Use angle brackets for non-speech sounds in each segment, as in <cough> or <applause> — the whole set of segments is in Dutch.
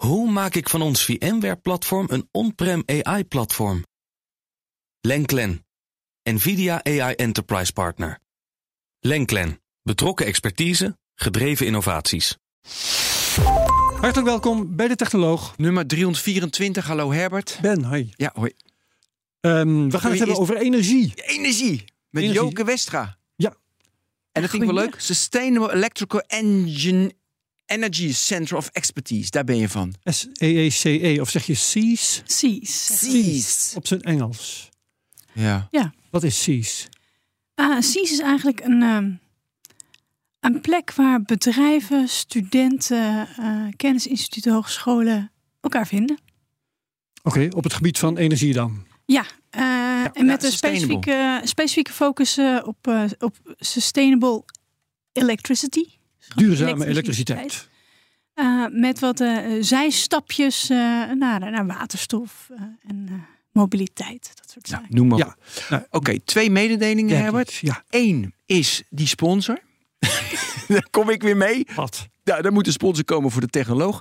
Hoe maak ik van ons VMware-platform een on-prem AI-platform? Lenklen, NVIDIA AI Enterprise Partner. Lenklen, betrokken expertise, gedreven innovaties. Hartelijk welkom bij de Technoloog. Nummer 324, hallo Herbert. Ben, hoi. Ja, hoi. Ehm, we gaan het hebben over energie. Energie, met Energie. Joke Westra. Ja. En dat vind ik wel leuk. Sustainable Electrical Engine Energy Center of Expertise, daar ben je van. S-E-E-C-E, E of zeg je SEAS? CIS. CIS. Op zijn Engels. Ja. Wat is SEAS? Ah, CIS is eigenlijk een, ehm, een plek waar bedrijven, studenten, eh, kennisinstituten, hogescholen elkaar vinden. Oké, op het gebied van energie dan. Ja, eh, en met een specifieke, specifieke focus eh, op, eh, op sustainable electricity. Duurzame elektriciteit. Eh, met wat eh, zijstapjes eh, naar, naar waterstof eh, en eh, mobiliteit. Dat soort Nou, zaken. noem maar Ja. op. Nou, Oké, twee mededelingen, ja, Herbert. Ja, Eén is die sponsor. <laughs> daar kom ik weer mee. wat? Nou, daar moet een sponsor komen voor de technoloog.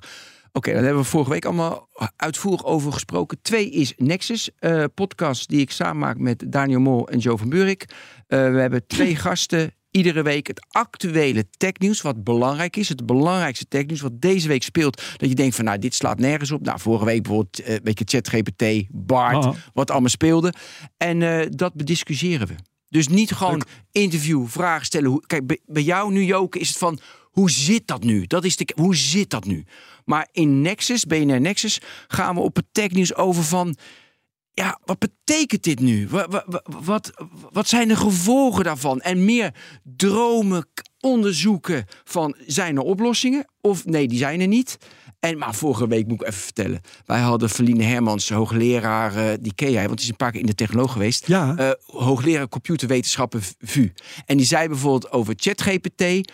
Oké, daar hebben we vorige week allemaal uitvoerig over gesproken. Twee is Nexus, eh, podcast die ik samen maak met Daniel Mol en Joe van Buurik. Eh, we hebben twee <clears throat> gasten. Iedere week het actuele technieuws, wat belangrijk is. Het belangrijkste technieuws wat deze week speelt. Dat je denkt van, nou, dit slaat nergens op. Nou, vorige week bijvoorbeeld, eh, weet je, ChatGPT, Bart, wat allemaal speelde. En eh, dat bediscussiëren we. Dus niet gewoon interview, vragen stellen. Hoe, kijk, bij, bij jou nu, Joke, is het van... Hoe zit dat nu? Dat is de, hoe zit dat nu? Maar in Nexus, BNR Nexus, gaan we op het technieuws over van... Ja, wat betekent dit nu? Wat, wat, wat, wat zijn de gevolgen daarvan? En meer dromen, onderzoeken van... Zijn er oplossingen? Of nee, die zijn er niet. En, maar vorige week moet ik even vertellen. Wij hadden Verline Hermans, hoogleraar, eh, die ken jij, want die is een paar keer in de technoloog geweest Ja, eh, hoogleraar computerwetenschappen VU. En die zei bijvoorbeeld over ChatGPT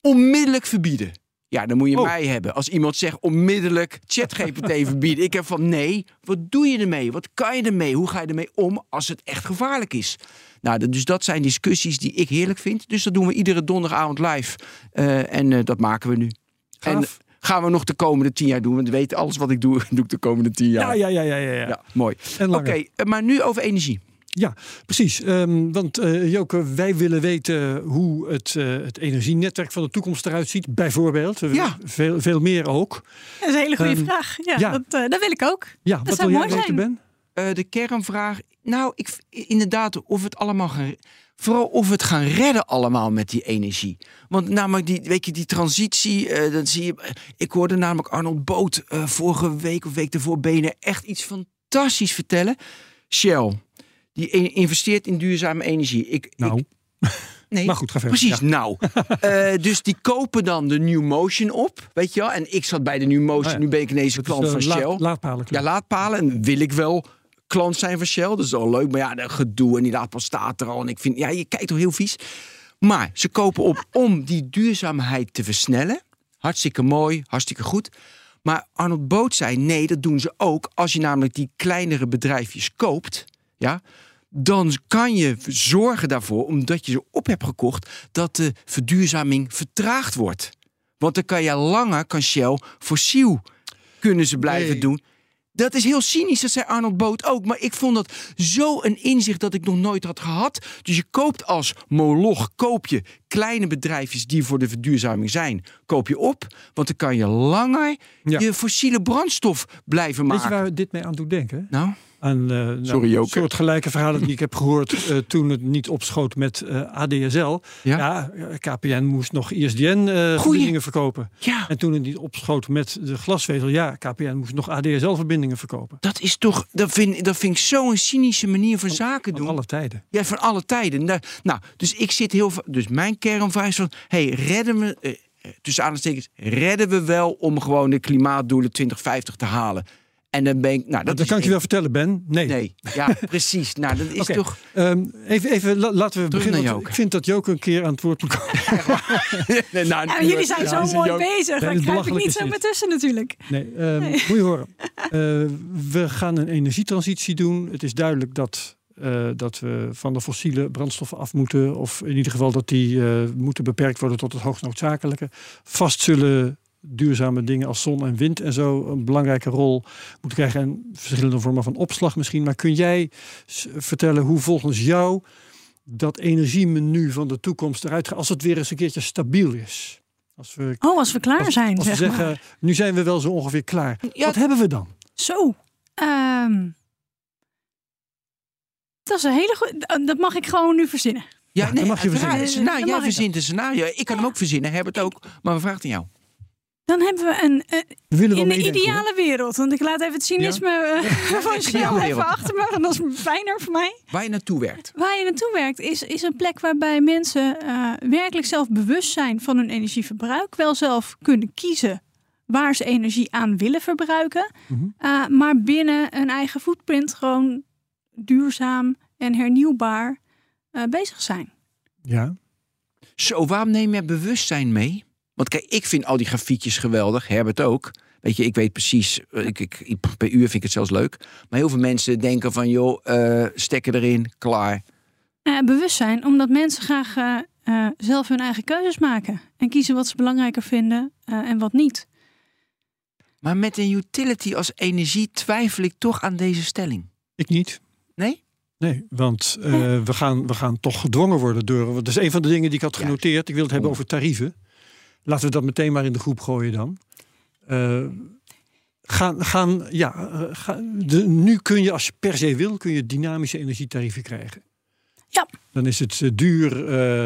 onmiddellijk verbieden. Ja, dan moet je Oh. mij hebben. Als iemand zegt onmiddellijk ChatGPT <laughs> verbieden. Ik heb van nee, wat doe je ermee? Wat kan je ermee? Hoe ga je ermee om als het echt gevaarlijk is? Nou, dus dat zijn discussies die ik heerlijk vind. Dus dat doen we iedere donderdagavond live. Eh, en eh, dat maken we nu. Gaaf. En gaan we nog de komende tien jaar doen. Want we weten alles wat ik doe, <laughs> doe ik de komende tien jaar. ja, ja, ja, ja. ja, ja. Ja, mooi. Oké, eh, maar nu over energie. Ja, precies. Ehm, want eh, Joke, wij willen weten hoe het, eh, het energienetwerk van de toekomst eruit ziet. Bijvoorbeeld. We- Ja. Veel, veel meer ook. Dat is een hele goede Ehm, vraag. Ja, ja. Dat, eh, dat wil ik ook. Ja, Dat wat zou wil jij weten. Ben? Eh, de kernvraag. Nou, ik, inderdaad, of het allemaal gaan. Vooral of we het gaan redden allemaal met die energie. Want namelijk die, weet je, die transitie, eh dan zie je. Ik hoorde namelijk Arnold Boot eh, vorige week of week ervoor benen echt iets fantastisch vertellen. Shell, die in- investeert in duurzame energie. Ik, Nou, ik, <laughs> nee, maar goed, ga verder. Precies, Ja. nou. <laughs> Eh, dus die kopen dan de New Motion op, weet je wel. En ik zat bij de New Motion, Oh ja. nu ben ik ineens een klant eh, van laad- Shell. laadpalenclub. Ja, laadpalen. En wil ik wel klant zijn van Shell. Dat is wel leuk. Maar ja, dat gedoe en die laadpaal staat er al. En ik vind, ja, je kijkt toch heel vies. Maar ze kopen op <laughs> om die duurzaamheid te versnellen. Hartstikke mooi, hartstikke goed. Maar Arnold Boot zei, nee, dat doen ze ook. Als je namelijk die kleinere bedrijfjes koopt, ja, dan kan je zorgen daarvoor, omdat je ze op hebt gekocht, dat de verduurzaming vertraagd wordt. Want dan kan je langer, kan Shell fossiel kunnen ze blijven Nee. doen. Dat is heel cynisch, dat zei Arnold Boot ook. Maar ik vond dat zo een inzicht dat ik nog nooit had gehad. Dus je koopt als moloch, koop je kleine bedrijfjes die voor de verduurzaming zijn, koop je op. Want dan kan je langer Ja. je fossiele brandstof blijven Weet je maken. waar dit mee aan doet denken? Nou, Aan eh, nou, Sorry, Joke. soort gelijke verhalen die ik heb gehoord <laughs> eh, toen het niet opschoot met eh, ADSL. Ja, KPN moest nog ISDN-verbindingen verkopen. ja, En toen het niet opschoot met de glasvezel, ja, KPN moest nog ADSL-verbindingen verkopen. dat is toch, dat vind, dat vind ik zo'n cynische manier van zaken Van doen. alle tijden. Ja, van alle tijden. Nou, nou, dus ik zit heel Dus mijn kernvraag is van: hey, redden we. tussen aanhalingstekens, redden we wel om gewoon de klimaatdoelen 2050 te halen? En dan ben ik. Nou, dat, Dat kan ik je wel vertellen, Ben. Nee. Nee, ja, <laughs> precies. Nou, dat is toch. Ehm, even, even la- laten we Terug beginnen. naar want Joke. Ik vind dat Joke een keer aan het woord moet komen. <laughs> <laughs> Nee, nou, Ja, jullie zijn Ja, zo mooi joke. bezig. Daar kruip ik niet is zo meer tussen natuurlijk. Nee, ehm, moet je horen. Eh, we gaan een energietransitie doen. Het is duidelijk dat, eh, dat we van de fossiele brandstoffen af moeten. Of in ieder geval dat die eh, moeten beperkt worden tot het hoogst noodzakelijke. Vast zullen duurzame dingen als zon en wind en zo een belangrijke rol moeten krijgen. En verschillende vormen van opslag misschien. Maar kun jij vertellen hoe volgens jou dat energiemenu van de toekomst eruit gaat als het weer eens een keertje stabiel is? Als we, oh, als we klaar zijn. Als we zeggen, nu zijn we wel zo ongeveer klaar. Wat hebben we dan? Zo. Um, dat is een hele goede. Dat mag ik gewoon nu verzinnen. Ja, nee, mag je verzinnen. Nou, jij verzint een scenario. Ik kan hem ook verzinnen, heb het ook. Maar we vragen aan jou. Dan hebben we een. Uh, in de ideale wereld. Want ik laat even het cynisme ja. uh, <laughs> van Shell even achter me. Dat is fijner voor mij. Waar je naartoe werkt. Waar je naartoe werkt is, is een plek waarbij mensen uh, werkelijk zelf bewust zijn van hun energieverbruik. Wel zelf kunnen kiezen waar ze energie aan willen verbruiken. Mm -hmm. maar binnen een eigen footprint gewoon duurzaam en hernieuwbaar uh, bezig zijn. Ja. Zo, waarom neem je bewustzijn mee? Want kijk, ik vind al die grafiekjes geweldig, Herbert ook. Weet je, ik weet precies, eh, ik, ik, per uur vind ik het zelfs leuk. Maar heel veel mensen denken van, joh, uh, stekken erin, klaar. Uh, bewustzijn, omdat mensen graag uh, zelf hun eigen keuzes maken. En kiezen wat ze belangrijker vinden en wat niet. Maar met een utility als energie twijfel ik toch aan deze stelling. Ik niet. Nee? Nee, want uh, we, gaan, we gaan toch gedwongen worden door. Dat is een van de dingen die ik had genoteerd. Ik wil het hebben over tarieven. Laten we dat meteen maar in de groep gooien dan. Uh, gaan, gaan, ja, uh, de, nu kun je, als je per se wil, kun je dynamische energietarieven krijgen. Ja. Dan is het duur,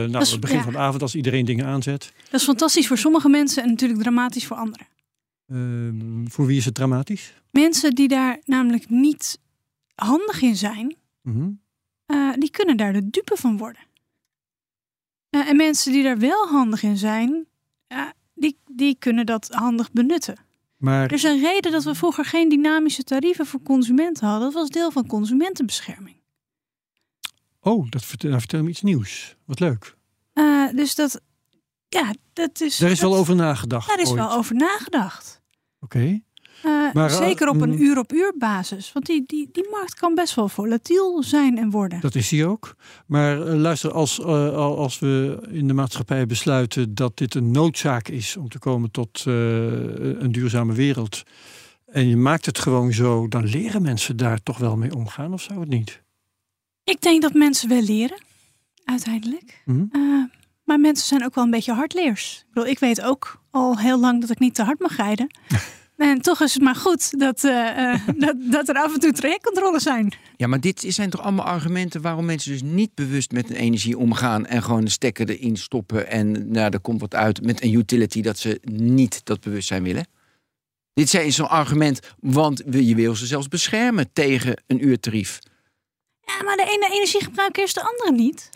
nou, het begin van de avond als iedereen dingen aanzet. Dat is fantastisch voor sommige mensen en natuurlijk dramatisch voor anderen. Ehm, voor wie is het dramatisch? Mensen die daar namelijk niet handig in zijn, mhm. eh, die kunnen daar de dupe van worden. En mensen die daar wel handig in zijn, uh, die, die kunnen dat handig benutten. Maar... Er is een reden dat we vroeger geen dynamische tarieven voor consumenten hadden. Dat was deel van consumentenbescherming. Oh, dat vertel, nou, vertel me iets nieuws. Wat leuk. dus dat, ja, dat is. Daar is wel over nagedacht. Daar is wel over nagedacht. Oké. Uh, maar, zeker op een mm. uur op uur basis. Want die, die, die markt kan best wel volatiel zijn en worden. Dat is die ook. Maar uh, luister, als, uh, als we in de maatschappij besluiten dat dit een noodzaak is om te komen tot een duurzame wereld. En je maakt het gewoon zo, dan leren mensen daar toch wel mee omgaan, of zou het niet? Ik denk dat mensen wel leren, uiteindelijk. Mm. maar mensen zijn ook wel een beetje hardleers. Ik, bedoel, ik weet ook al heel lang dat ik niet te hard mag rijden. <laughs> En toch is het maar goed dat, uh, <laughs> dat, dat, er af en toe trajectcontroles zijn. Ja, maar dit zijn toch allemaal argumenten waarom mensen dus niet bewust met hun energie omgaan en gewoon de stekker erin stoppen en nou, er komt wat uit met een utility dat ze niet dat bewustzijn willen? Dit is zo'n argument, want je wil ze zelfs beschermen tegen een uurtarief. Ja, maar de ene energiegebruiker is de andere niet.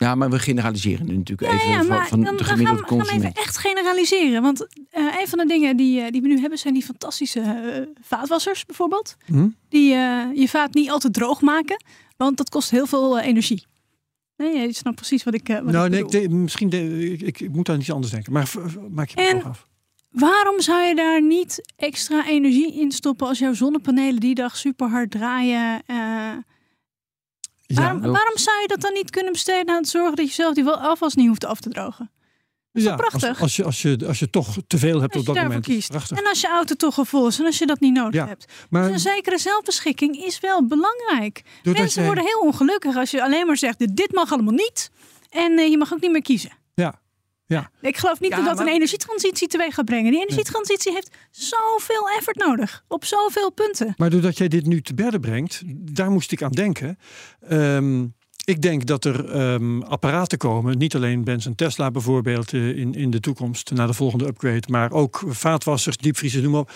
Ja, maar we generaliseren nu natuurlijk even ja, van, van de gemiddelde consument. We gaan even echt generaliseren. Want uh, een van de dingen die, uh, die we nu hebben zijn die fantastische uh, vaatwassers bijvoorbeeld. Hm? Die je vaat niet altijd droog maken, want dat kost heel veel energie. Nee, je snapt precies wat ik. Wat nou, ik nee, ik, misschien de, ik, ik, ik, moet aan iets anders denken. Maar maak je het af. Waarom zou je daar niet extra energie in stoppen als jouw zonnepanelen die dag super hard draaien? Waarom, waarom, zou je dat dan niet kunnen besteden aan het zorgen dat je zelf die afwas niet hoeft af te drogen? ja, prachtig. Als, als, je, als, je, als je toch te veel hebt op dat moment. Kiest. En als je auto toch al vol is en als je dat niet nodig hebt. Maar, dus een zekere zelfbeschikking is wel belangrijk. Mensen worden heel ongelukkig als je alleen maar zegt: dit mag allemaal niet. En uh, je mag ook niet meer kiezen. Ja, ja. Ik geloof niet dat dat een energietransitie teweeg gaat brengen. Die energietransitie heeft zoveel effort nodig. Op zoveel punten. Maar doordat jij dit nu te berden brengt, daar moest ik aan denken. Ehm, ik denk dat er um, apparaten komen, niet alleen Benz en Tesla bijvoorbeeld uh, in, in de toekomst naar de volgende upgrade, maar ook vaatwassers, diepvriezers, noem maar op,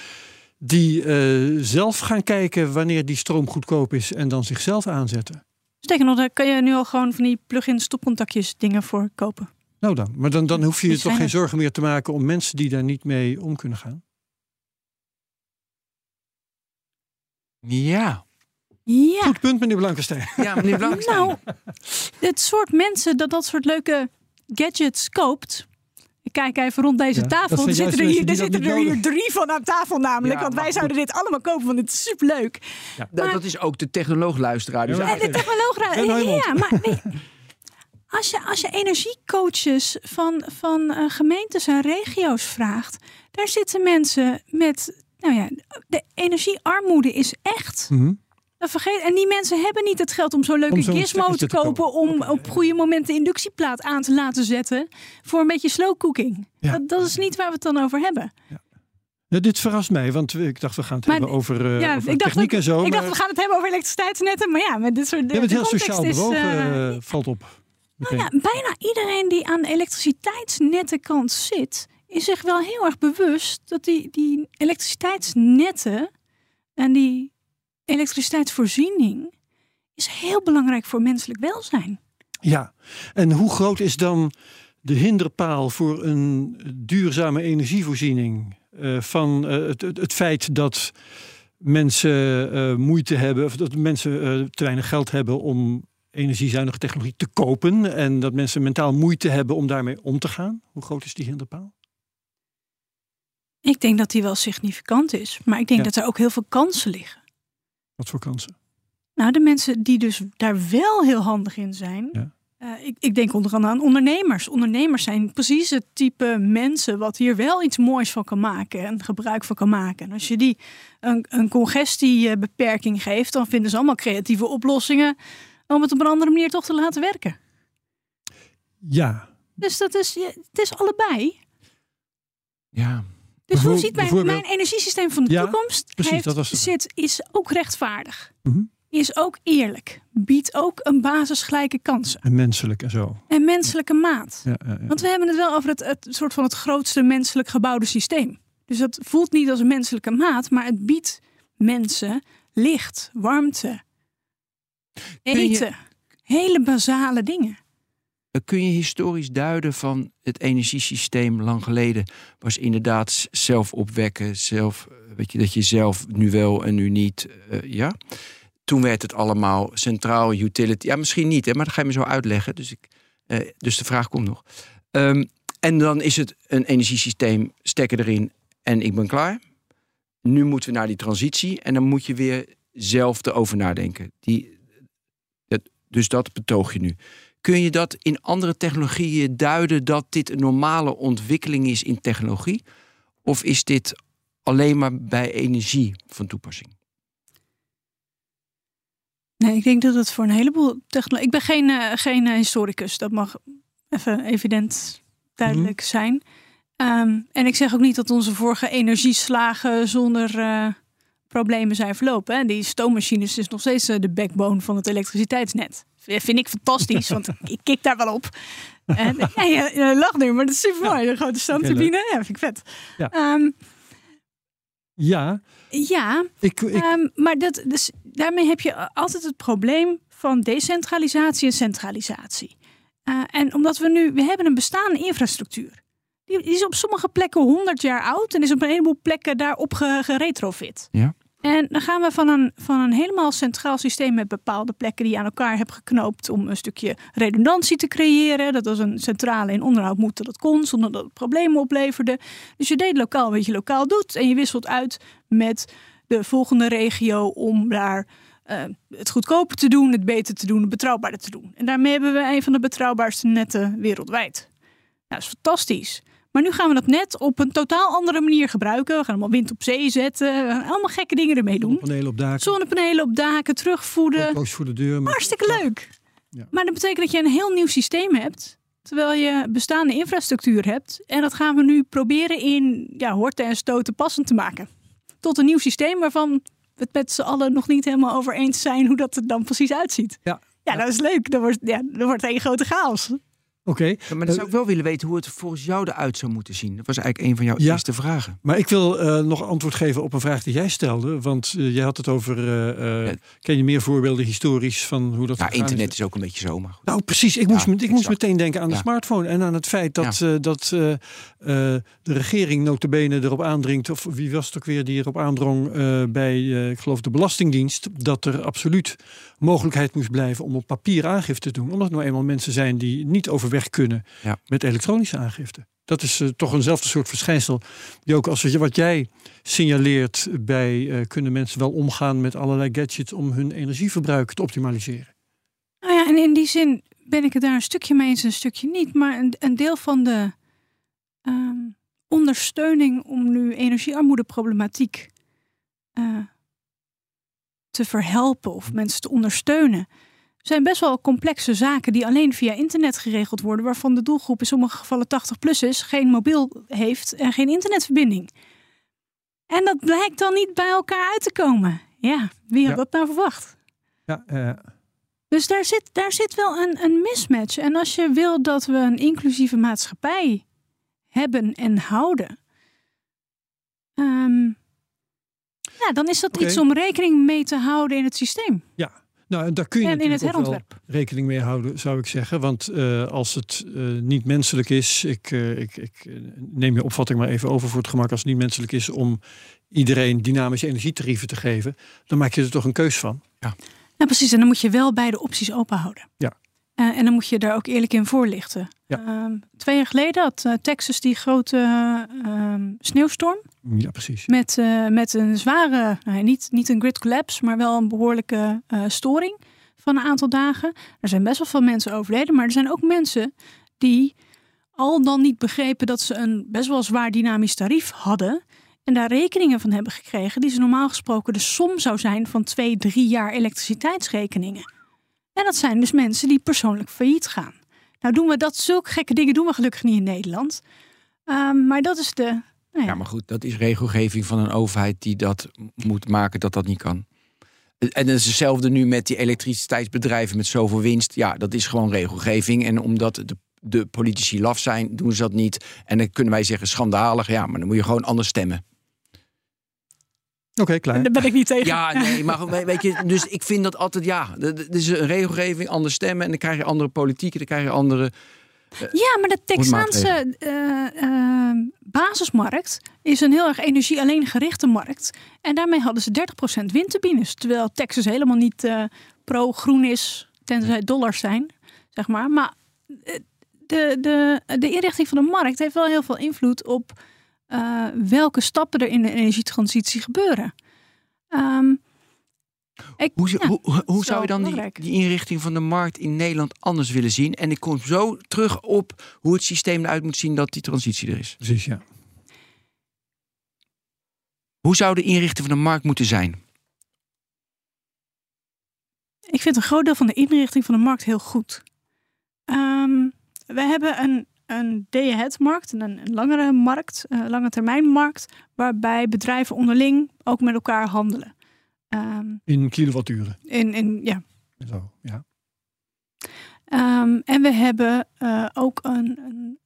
die uh, zelf gaan kijken wanneer die stroom goedkoop is en dan zichzelf aanzetten. Sterker nog, daar kan je nu al gewoon van die plug-in stopcontactjes dingen voor kopen. Nou dan, maar dan, dan hoef je je toch geen zorgen meer te maken om mensen die daar niet mee om kunnen gaan? Ja. Ja. Goed punt, meneer Blankenstein. Ja, meneer Blankenstein. nou, het soort mensen dat dat soort leuke gadgets koopt. Ik kijk even rond deze tafel. Er zitten er hier, er zitten er hier drie van aan tafel namelijk. want wij zouden dit allemaal kopen, want het is superleuk. Ja. Maar, dat is ook de technoloogluisteraar. Dus ja, de technoloogluisteraar. Ja, maar nee, <laughs> als je, als je energiecoaches van, van uh, gemeentes en regio's vraagt, daar zitten mensen met, nou ja, de energiearmoede is echt. Mm vergeet, en die mensen hebben niet het geld om zo'n leuke gizmo te, kopen. Om op goede momenten de inductieplaat aan te laten zetten. Voor een beetje slow cooking. Ja. Dat, dat, is niet waar we het dan over hebben. Ja. Ja, dit verrast mij, want ik dacht we gaan het hebben over, uh, ja, over ik techniek en zo. Ik dacht we gaan het hebben over elektriciteitsnetten, maar ja, met dit soort dingen. Je bent heel sociaal bewogen, uh, valt op. Nou ja, bijna iedereen die aan de elektriciteitsnettenkant zit, is zich wel heel erg bewust dat die, die elektriciteitsnetten en die elektriciteitsvoorziening is heel belangrijk voor menselijk welzijn. Ja, en hoe groot is dan de hinderpaal voor een duurzame energievoorziening? Uh, van uh, het, het, het, feit dat mensen uh, moeite hebben, of dat mensen te weinig geld hebben om energiezuinige technologie te kopen en dat mensen mentaal moeite hebben om daarmee om te gaan? Hoe groot is die hinderpaal? Ik denk dat die wel significant is, maar ik denk ja. dat er ook heel veel kansen liggen. Wat voor kansen? Nou, de mensen die dus daar wel heel handig in zijn. Ja. Uh, ik, ik, denk onder andere aan ondernemers. Ondernemers zijn precies het type mensen wat hier wel iets moois van kan maken en gebruik van kan maken. En als je die een, een congestiebeperking geeft, dan vinden ze allemaal creatieve oplossingen om het op een andere manier toch te laten werken. Ja. Dus dat is, het is allebei. Ja. Dus hoe ziet mijn, mijn energiesysteem van de toekomst? Precies, heeft, dat was zit, is ook rechtvaardig. Mm Is ook eerlijk. Biedt ook een basisgelijke kansen. En menselijk en zo. En menselijke maat. Ja, ja, Want we hebben het wel over het, het soort van het grootste menselijk gebouwde systeem. Dus dat voelt niet als een menselijke maat, maar het biedt mensen licht, warmte, eten. Hele basale dingen. Kun je historisch duiden van het energiesysteem lang geleden was inderdaad zelf opwekken, zelf, weet je, dat je zelf nu wel en nu niet, uh, ja. Toen werd het allemaal centraal utility. Ja, misschien niet, hè, maar dat ga je me zo uitleggen. Dus, ik, uh, dus de vraag komt nog. Um, en dan is het een energiesysteem, stekken erin en ik ben klaar. Nu moeten we naar die transitie en dan moet je weer zelf erover nadenken. Die, dus dat betoog je nu. Kun je dat in andere technologieën duiden dat dit een normale ontwikkeling is in technologie? Of is dit alleen maar bij energie van toepassing? Nee, ik denk dat het voor een heleboel technologie. Ik ben geen, uh, geen uh, historicus, dat mag even evident duidelijk mm zijn. Um, en ik zeg ook niet dat onze vorige energieslagen zonder uh, problemen zijn verlopen. Hè. Die stoommachines is nog steeds de backbone van het elektriciteitsnet vind ik fantastisch, want <laughs> ik kik daar wel op. En, ja, je, je lacht nu, maar dat is super mooi. Een grote stoomturbine, ja, vind ik vet. Ja. Um, ja. Ja, ik, ik... Um, maar dat, dus, daarmee heb je altijd het probleem van decentralisatie en centralisatie. Uh, en omdat we nu, we hebben een bestaande infrastructuur. Die is op sommige plekken 100 jaar oud en is op een heleboel plekken daarop geretrofit. Ja. En dan gaan we van een, van een helemaal centraal systeem met bepaalde plekken die je aan elkaar hebt geknoopt om een stukje redundantie te creëren. Dat als een centrale in onderhoud moet dat kon, zonder dat het problemen opleverde. Dus je deed lokaal wat je lokaal doet en je wisselt uit met de volgende regio om daar uh, het goedkoper te doen, het beter te doen, het betrouwbaarder te doen. En daarmee hebben we een van de betrouwbaarste netten wereldwijd. Nou, dat is fantastisch. Maar nu gaan we dat net op een totaal andere manier gebruiken. We gaan allemaal wind op zee zetten. Allemaal gekke dingen ermee doen. Zonnepanelen op daken. Zonnepanelen op daken, terugvoeden. voor de deur. Hartstikke leuk. Ja. Maar dat betekent dat je een heel nieuw systeem hebt. Terwijl je bestaande infrastructuur hebt. En dat gaan we nu proberen in ja, horten en stoten passend te maken. Tot een nieuw systeem waarvan we het met z'n allen nog niet helemaal over eens zijn hoe dat er dan precies uitziet. Ja, ja, dat is leuk. Dan wordt, ja, dan wordt een grote chaos. Oké. maar dan zou ik wel willen weten hoe het volgens jou eruit zou moeten zien. Dat was eigenlijk een van jouw eerste vragen. Maar ik wil uh, nog antwoord geven op een vraag die jij stelde. Want uh, jij had het over. Uh, ja. Ken je meer voorbeelden historisch van hoe dat. Ja, internet is. ook een beetje zo. Maar Nou, precies. Ik, moest, ik moest meteen denken aan de smartphone en aan het feit dat, dat de regering notabene erop aandringt. Of wie was het ook weer die erop aandrong bij, ik geloof, de Belastingdienst. Dat er absoluut mogelijkheid moest blijven om op papier aangifte te doen. Omdat er nou eenmaal mensen zijn die niet over weg kunnen ja. met elektronische aangifte. Dat is uh, toch eenzelfde soort verschijnsel. Die ook als je, wat jij signaleert bij uh, kunnen mensen wel omgaan met allerlei gadgets om hun energieverbruik te optimaliseren. Nou ja, en in die zin ben ik het daar een stukje mee eens, een stukje niet. Maar een, een deel van de ehm, ondersteuning om nu energiearmoedeproblematiek uh, te verhelpen of mensen te ondersteunen, zijn best wel complexe zaken die alleen via internet geregeld worden, waarvan de doelgroep in sommige gevallen 80 plus is, geen mobiel heeft en geen internetverbinding. En dat blijkt dan niet bij elkaar uit te komen. Ja, wie had dat nou verwacht? Ja, uh... Dus daar zit, daar zit wel een, een mismatch. En als je wil dat we een inclusieve maatschappij hebben en houden, um, ja, dan is dat iets om rekening mee te houden in het systeem. Ja, nou, daar kun je en in het herontwerp. rekening mee houden, zou ik zeggen. Want uh, als het uh, niet menselijk is, ik, uh, ik, ik neem je opvatting maar even over voor het gemak, als het niet menselijk is om iedereen dynamische energietarieven te geven, dan maak je er toch een keus van. Ja. Nou, precies. En dan moet je wel beide opties open houden. Ja. Uh, en dan moet je daar ook eerlijk in voorlichten. Ja. Uh, twee jaar geleden had uh, Texas die grote ehm, sneeuwstorm. Ja, precies. Met, eh, met een zware, nou, niet, niet een grid collapse, maar wel een behoorlijke storing van een aantal dagen. Er zijn best wel veel mensen overleden, maar er zijn ook mensen die al dan niet begrepen dat ze een best wel zwaar dynamisch tarief hadden. En daar rekeningen van hebben gekregen die ze normaal gesproken de som zou zijn van twee, drie jaar elektriciteitsrekeningen. En dat zijn dus mensen die persoonlijk failliet gaan. Nou doen we dat, zulke gekke dingen doen we gelukkig niet in Nederland. Um, maar dat is de... Nou ja. ja, maar goed, dat is regelgeving van een overheid die dat moet maken dat dat niet kan. En dat is hetzelfde nu met die elektriciteitsbedrijven met zoveel winst. Ja, dat is gewoon regelgeving. En omdat de, de politici laf zijn, doen ze dat niet. En dan kunnen wij zeggen schandalig. Ja, maar dan moet je gewoon anders stemmen. Oké, klaar. Daar ben ik niet tegen. Ja, nee, maar weet je, dus ik vind dat altijd, ja, er is een regelgeving, andere stemmen en dan krijg je andere politiek, dan krijg je andere. Uh, ja, maar de Texaanse uh, uh, basismarkt is een heel erg energie alleen gerichte markt. En daarmee hadden ze 30% windturbines. Terwijl Texas helemaal niet pro-groen is, tenzij dollars zijn, zeg maar. Maar de, de, de inrichting van de markt heeft wel heel veel invloed op uh, welke stappen er in de energietransitie gebeuren. Um, ik, hoe, ja, hoe, hoe zou je dan die, die, inrichting van de markt in Nederland anders willen zien? En ik kom zo terug op hoe het systeem eruit moet zien dat die transitie er is. Precies, ja. Hoe zou de inrichting van de markt moeten zijn? Ik vind een groot deel van de inrichting van de markt heel goed. Um, we hebben een een day-ahead-markt, een, een langere markt, een lange termijn markt, waarbij bedrijven onderling ook met elkaar handelen. Um, in kilowatturen. In, in, ja. Zo, ja. Um, en we hebben uh, ook een, een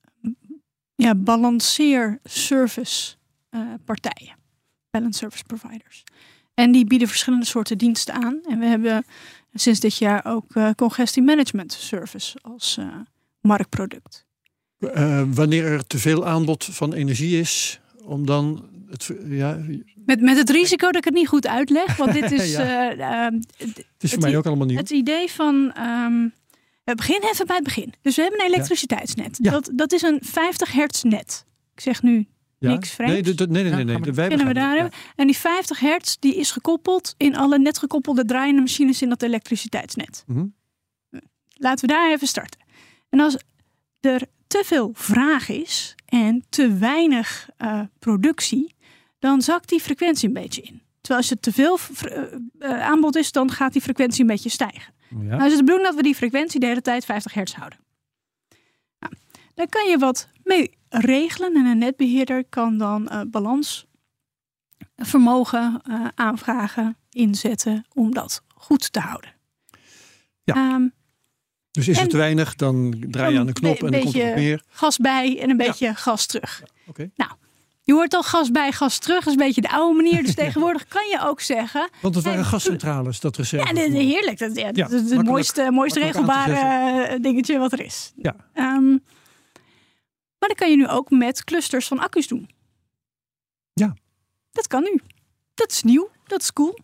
ja, balanceer-service uh, partijen, balance service providers. En die bieden verschillende soorten diensten aan. En we hebben sinds dit jaar ook uh, congestie management service als marktproduct. Uh, wanneer er te veel aanbod van energie is, om dan het, ja. Met, met het risico dat ik het niet goed uitleg, want dit <laughs> is. ja. uh, uh, het is voor mij ook allemaal nieuw. Het idee van. Um, we beginnen even bij het begin. Dus we hebben een elektriciteitsnet. Ja. Dat, dat is een 50 hertz net. Ik zeg nu ja. niks vreemds. Nee, nee, nee. nee, nee. Wij we daar ja. En die 50 hertz die is gekoppeld in alle net gekoppelde draaiende machines in dat elektriciteitsnet. Mm -hmm. Laten we daar even starten. En als er te veel vraag is en te weinig uh, productie, dan zakt die frequentie een beetje in. Terwijl als er te veel uh, aanbod is, dan gaat die frequentie een beetje stijgen. Ja. Nou is het de bedoeling dat we die frequentie de hele tijd 50 hertz houden. Nou, daar kan je wat mee regelen en een netbeheerder kan dan uh, balansvermogen aanvragen, inzetten om dat goed te houden. Ja. Um, dus is het te weinig, dan draai je aan de knop en dan komt er meer. Gas bij en een beetje gas terug. Ja. Nou, je hoort al gas bij, gas terug. Dat is een beetje de oude manier. Dus <laughs> tegenwoordig kan je ook zeggen. Want het waren gascentrales, dat reserve. Ja, heerlijk. Dat, ja, dat is het mooiste, mooiste regelbare eh, dingetje wat er is. Ja. Um, maar dat kan je nu ook met clusters van accu's doen. Ja. Dat kan nu. Dat is nieuw. Dat is cool.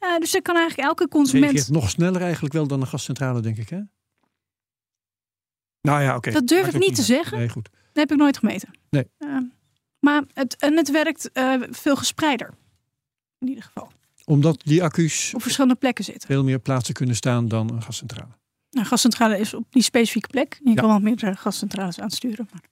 Uh, dus dan kan eigenlijk elke consument. Het nog sneller eigenlijk wel dan een gascentrale, denk ik, hè? Nou ja, oké. Dat durf ik niet te zeggen. Nee, goed. Dat heb ik nooit gemeten. Nee. Uh, maar het, en het werkt uh, veel gespreider. In ieder geval. Omdat die accu's op verschillende plekken zitten. Veel meer plaatsen kunnen staan dan een gascentrale. Nou, gascentrale is op die specifieke plek. Je kan wel meerdere gascentrales aansturen. Maar...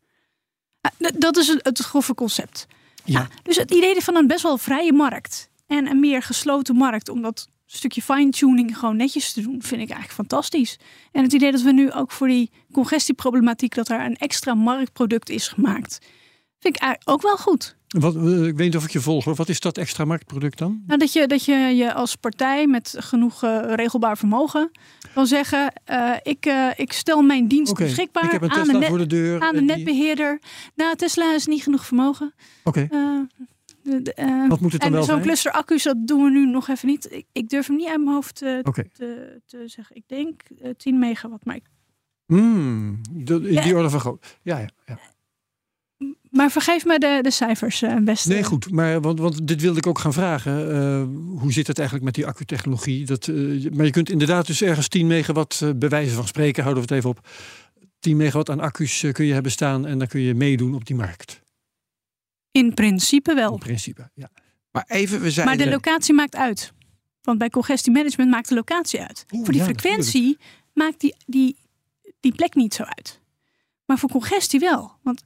Ah, dat is het, het grove concept. Ja. Ah, dus het idee van een best wel vrije markt en een meer gesloten markt, om dat stukje fine-tuning gewoon netjes te doen, vind ik eigenlijk fantastisch. En het idee dat we nu ook voor die congestieproblematiek, dat er een extra marktproduct is gemaakt, vind ik eigenlijk ook wel goed. Wat, eh, ik weet niet of ik je volg. Wat is dat extra marktproduct dan? Nou, dat, je, dat je je als partij met genoeg uh, regelbaar vermogen kan zeggen: uh, ik, uh, ik stel mijn dienst okay. beschikbaar ik heb een aan, de net, voor de deur aan de netbeheerder. Nou, Tesla is niet genoeg vermogen. Oké. Wat moet het dan en zo'n cluster accu's, dat doen we nu nog even niet. Ik, ik durf hem niet uit mijn hoofd te, te, te, zeggen. Ik denk 10 megawatt, maar ik... Mm, die, die orde van groot. Ja, ja, ja. Maar vergeef me de, de cijfers, uh, beste. Nee, goed. Maar, want, want dit wilde ik ook gaan vragen. Uh, hoe zit het eigenlijk met die accutechnologie? Dat, uh, maar je kunt inderdaad dus ergens 10 megawatt, bij wijze van spreken, houden we het even op. 10 megawatt aan accu's kun je hebben staan en dan kun je meedoen op die markt. In principe wel. In principe, ja. Maar even, we zijn. Maar de locatie maakt uit. Want bij congestiemanagement maakt de locatie uit. voor die frequentie maakt die, die, die plek niet zo uit. Maar voor congestie wel. Want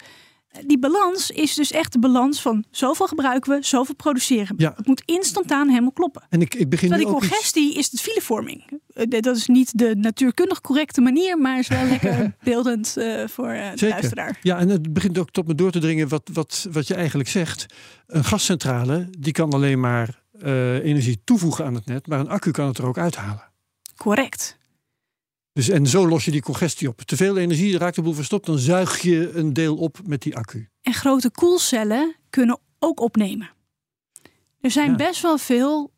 die balans is dus echt de balans van zoveel gebruiken we, zoveel produceren we. Het moet instantaan helemaal kloppen. En ik, ik begin Terwijl die congestie is het filevorming. Eh, dat is niet de natuurkundig correcte manier, maar is wel lekker <laughs> beeldend uh, voor uh, de luisteraar. Ja, en het begint ook tot me door te dringen wat, wat, wat je eigenlijk zegt. Een gascentrale die kan alleen maar energie toevoegen aan het net, maar een accu kan het er ook uithalen. Correct. Dus, en zo los je die congestie op. Te veel energie raakt de boel verstopt, dan zuig je een deel op met die accu. En grote koelcellen kunnen ook opnemen. Er zijn best wel veel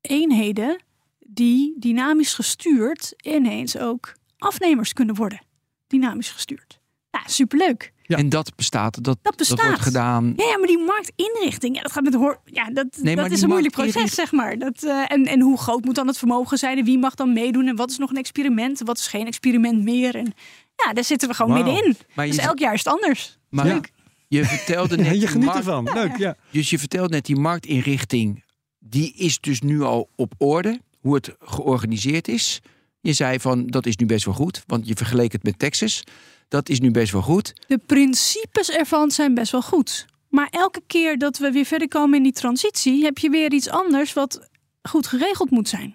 eenheden die dynamisch gestuurd ineens ook afnemers kunnen worden. Dynamisch gestuurd. Ja, superleuk. Ja. En dat bestaat, dat, dat, bestaat. dat wordt gedaan. Ja, maar die marktinrichting, ja, dat gaat met hoor. Ja, dat, dat is een moeilijk proces, zeg maar. Dat, uh, en, en hoe groot moet dan het vermogen zijn? En wie mag dan meedoen? En wat is nog een experiment? Wat is geen experiment meer? En ja, daar zitten we gewoon middenin. Maar dus elk jaar is het anders. Maar Leuk. je vertelde <laughs> net. je geniet ervan. Leuk, ja. <laughs> Dus je vertelt net die marktinrichting, die is dus nu al op orde. Hoe het georganiseerd is. Je zei van dat is nu best wel goed, want je vergeleek het met Texas. Dat is nu best wel goed. De principes ervan zijn best wel goed. Maar elke keer dat we weer verder komen in die transitie, heb je weer iets anders wat goed geregeld moet zijn.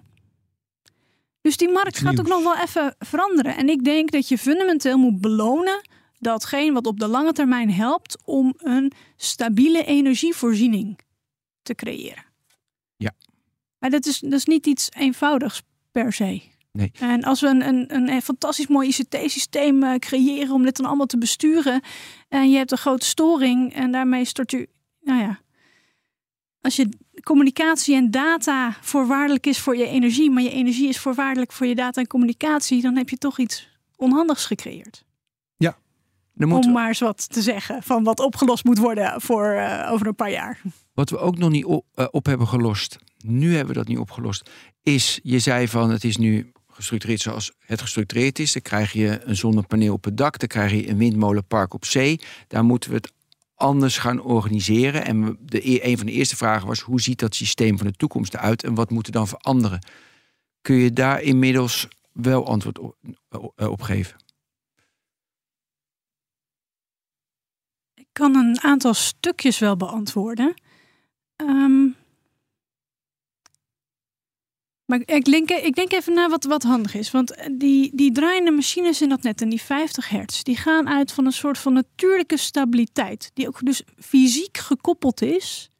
Dus die markt gaat ook nog wel even veranderen. En ik denk dat je fundamenteel moet belonen datgene wat op de lange termijn helpt om een stabiele energievoorziening te creëren. Ja. Maar dat is, dat is niet iets eenvoudigs per se. Nee. En als we een, een, een fantastisch mooi ICT-systeem uh, creëren om dit dan allemaal te besturen. En je hebt een grote storing en daarmee stort je. Nou ja. Als je communicatie en data voorwaardelijk is voor je energie, maar je energie is voorwaardelijk voor je data en communicatie, dan heb je toch iets onhandigs gecreëerd. Ja. Om maar eens wat te zeggen van wat opgelost moet worden voor uh, over een paar jaar. Wat we ook nog niet op, uh, op hebben gelost, nu hebben we dat niet opgelost, is je zei van het is nu gestructureerd zoals het gestructureerd is. Dan krijg je een zonnepaneel op het dak, dan krijg je een windmolenpark op zee. Daar moeten we het anders gaan organiseren. En de, e-, een van de eerste vragen was: hoe ziet dat systeem van de toekomst eruit en wat moet er dan veranderen? Kun je daar inmiddels wel antwoord op, op geven? Ik kan een aantal stukjes wel beantwoorden. Um, maar ik denk, ik denk even na wat, wat handig is. Want eh, die, die draaiende machines in dat net en die 50 hertz, die gaan uit van een soort van natuurlijke stabiliteit. Die ook dus fysiek gekoppeld is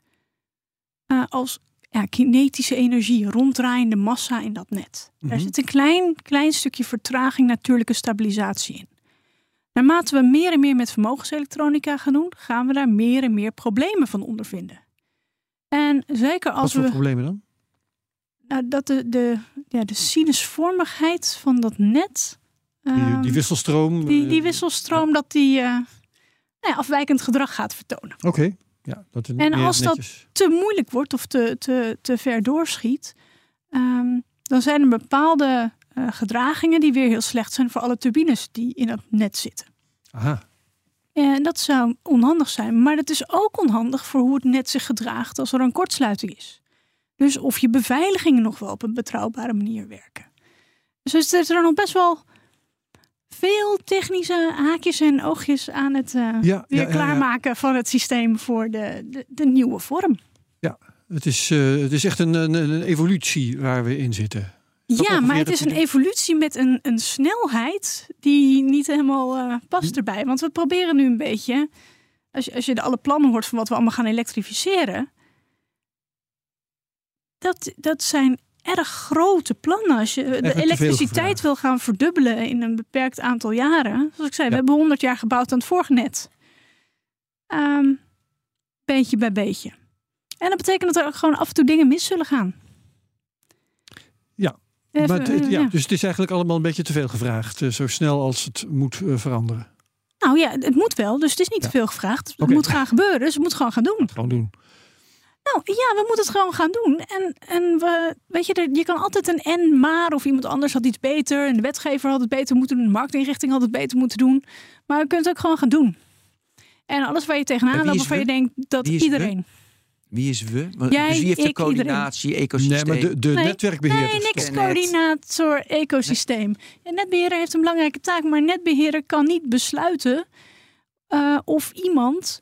uh, als ja, kinetische energie, ronddraaiende massa in dat net. Daar mhm. zit een klein, klein stukje vertraging, natuurlijke stabilisatie in. Naarmate we meer en meer met vermogenselektronica gaan doen, gaan we daar meer en meer problemen van ondervinden. En zeker als Wat voor we. problemen dan? Dat de, de, ja, de sinusvormigheid van dat net. die, die, ehm, wisselstroom. Die, die eh, wisselstroom, dat die uh, nou ja, afwijkend gedrag gaat vertonen. Oké. Ja, dat en als dat te moeilijk wordt of te, te, te ver doorschiet, um, dan zijn er bepaalde uh, gedragingen die weer heel slecht zijn voor alle turbines die in het net zitten. Aha. En dat zou onhandig zijn, maar het is ook onhandig voor hoe het net zich gedraagt als er een kortsluiting is. Dus of je beveiligingen nog wel op een betrouwbare manier werken. Dus er er nog best wel veel technische haakjes en oogjes aan het uh, ja, weer klaarmaken van het systeem voor de, de, de nieuwe vorm. Ja, het is, uh, het is echt een, een, een, evolutie waar we in zitten. ja, maar het is een evolutie met een, een snelheid die niet helemaal uh, past hm. erbij. Want we proberen nu een beetje, als je, als je de alle plannen hoort van wat we allemaal gaan elektrificeren. Dat, dat zijn erg grote plannen. Als je de elektriciteit wil gaan verdubbelen in een beperkt aantal jaren. Zoals ik zei, we hebben 100 jaar gebouwd aan het vorige net. Um, beetje bij beetje. En dat betekent dat er ook gewoon af en toe dingen mis zullen gaan. Ja, maar het, ja, dus het is eigenlijk allemaal een beetje te veel gevraagd. Eh, zo snel als het moet uh, veranderen. Nou ja, het moet wel. Dus het is niet te veel gevraagd. Het moet gaan gebeuren. Dus het moet gewoon gaan doen. Gewoon doen. Nou ja, we moeten het gewoon gaan doen. En, en we, weet je, je kan altijd een en maar of iemand anders had iets beter. En de wetgever had het beter moeten doen. De marketinrichting had het beter moeten doen. Maar we kunnen het ook gewoon gaan doen. En alles waar je tegenaan loopt, waarvan je denkt dat iedereen. Wie is we? Jij, dus wie heeft de coördinatie, ecosysteem? Nee, maar de, de nee, netwerkbeheerder. Nee, niks coördinator, ecosysteem. Ja, netbeheerder heeft een belangrijke taak, maar netbeheerder kan niet besluiten uh, of iemand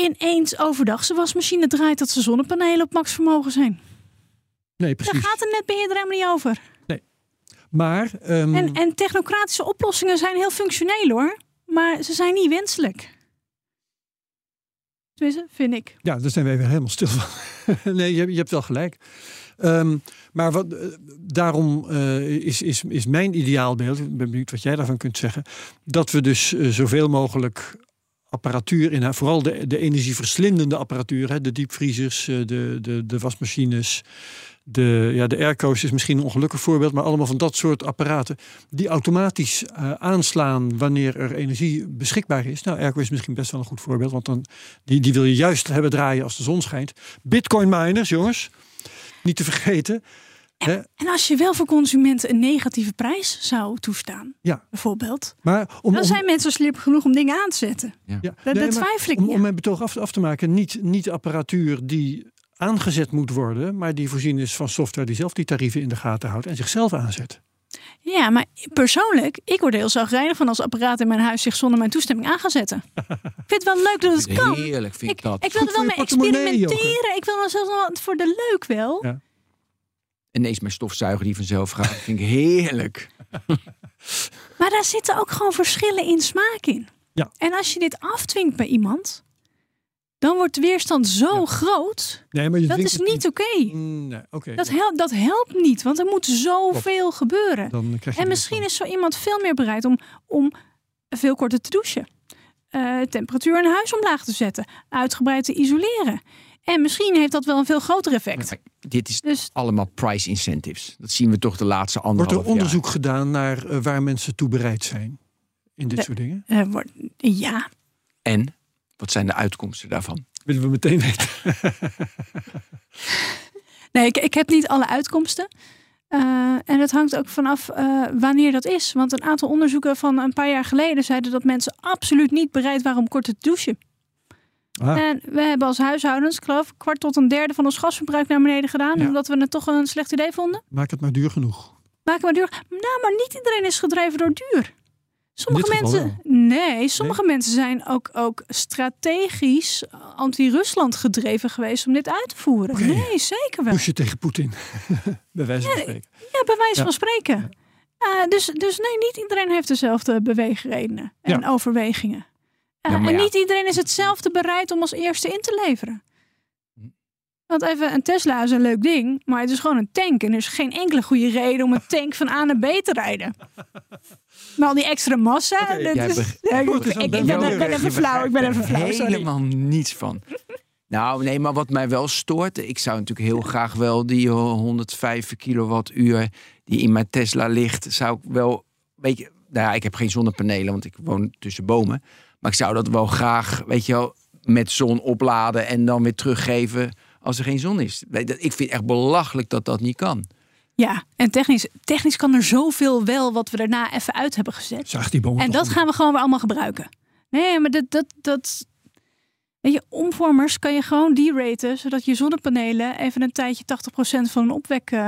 ineens overdag zijn wasmachine draait dat ze zonnepanelen op max vermogen zijn. Nee, precies. Daar gaat een netbeheerder helemaal niet over. Nee. Maar. Um... En, en technocratische oplossingen zijn heel functioneel hoor, maar ze zijn niet wenselijk. Vind ik. Ja, daar zijn we even helemaal stil van. <laughs> nee, je, je, hebt wel gelijk. Um, maar wat, eh, daarom uh, is, is, is mijn ideaalbeeld, ik ben benieuwd wat jij daarvan kunt zeggen, dat we dus uh, zoveel mogelijk apparatuur in, vooral de, de energieverslindende apparatuur, hè, de diepvriezers, eh, de, de, de wasmachines, de, ja, de airco's is misschien een ongelukkig voorbeeld, maar allemaal van dat soort apparaten die automatisch uh, aanslaan wanneer er energie beschikbaar is. Nou, airco is misschien best wel een goed voorbeeld, want dan, die, die wil je juist hebben draaien als de zon schijnt. Bitcoin miners, jongens, niet te vergeten. En, en, als je wel voor consumenten een negatieve prijs zou toestaan, ja. bijvoorbeeld, maar om, dan zijn mensen slim genoeg om dingen aan te zetten. Ja. ja. Dat, nee, twijfel ik om, om mijn betoog af, af, te maken, niet, niet apparatuur die aangezet moet worden, maar die voorzien is van software die zelf die tarieven in de gaten houdt en zichzelf aanzet. Ja, maar persoonlijk, ik word er heel zagrijnig van als apparaat in mijn huis zich zonder mijn toestemming aan gaan zetten. ik vind het wel leuk dat het kan. Heerlijk vind ik, dat. Ik wil er wel mee experimenteren. Ik wil wel zelfs wel voor de leuk wel. Ja. Ineens mijn stofzuiger die vanzelf gaat. vind ik heerlijk. <laughs> maar daar zitten ook gewoon verschillen in smaak in. Ja. En als je dit afdwingt bij iemand, dan wordt de weerstand zo groot. Nee, maar je dat is niet oké. Mm, nee, okay, dat, helpt, dat helpt niet, want er moet zoveel gebeuren. en misschien is zo iemand veel meer bereid om, om veel korter te douchen. Uh, temperatuur in huis omlaag te zetten. Uitgebreid te isoleren. En misschien heeft dat wel een veel groter effect. dit is dus, allemaal price incentives. Dat zien we toch de laatste anderhalf Wordt er onderzoek gedaan naar uh, waar mensen toe bereid zijn? In dit soort dingen? Uh, wordt, ja. En? Wat zijn de uitkomsten daarvan? Willen we meteen weten. <laughs> nee, ik, ik heb niet alle uitkomsten. Uh, en het hangt ook vanaf uh, wanneer dat is. Want een aantal onderzoeken van een paar jaar geleden zeiden dat mensen absoluut niet bereid waren om kort te douchen. Ah. En we hebben als huishoudens, geloof ik, kwart tot een derde van ons gasverbruik naar beneden gedaan. Omdat we het toch een slecht idee vonden. Maak het maar duur genoeg. Maak het maar duur. Nou, maar niet iedereen is gedreven door duur. Sommige mensen. Nee, sommige mensen zijn ook, ook strategisch anti-Rusland gedreven geweest om dit uit te voeren. Nee, zeker wel. Je tegen Poetin. <laughs> bij wijze van spreken. Ja, bij wijze van spreken. Uh, dus, dus nee, niet iedereen heeft dezelfde beweegredenen en overwegingen. Uh, en niet iedereen is hetzelfde bereid om als eerste in te leveren. Want even, een Tesla is een leuk ding, maar het is gewoon een tank. En er is geen enkele goede reden om een tank van A naar B te rijden. <laughs> Maar al die extra massa. Okay, dat is, ik, ben, ben, even flauw. Ik ben even flauw. Helemaal niets van. Nou, nee, maar wat mij wel stoort. Ik zou natuurlijk heel graag wel die 105 kilowattuur die in mijn Tesla ligt, zou ik wel. Weet je, nou ja, ik heb geen zonnepanelen, want ik woon tussen bomen. Maar ik zou dat wel graag, weet je wel, met zon opladen en dan weer teruggeven als er geen zon is. Ik vind het echt belachelijk dat dat niet kan. Ja, en technisch, technisch kan er zoveel wel wat we daarna even uit hebben gezet. Zag die en dat gaan we gewoon weer allemaal gebruiken. Nee, maar dat, dat, dat, Weet je, omvormers kan je gewoon deraten, zodat je zonnepanelen even een tijdje 80% van een opwek uh,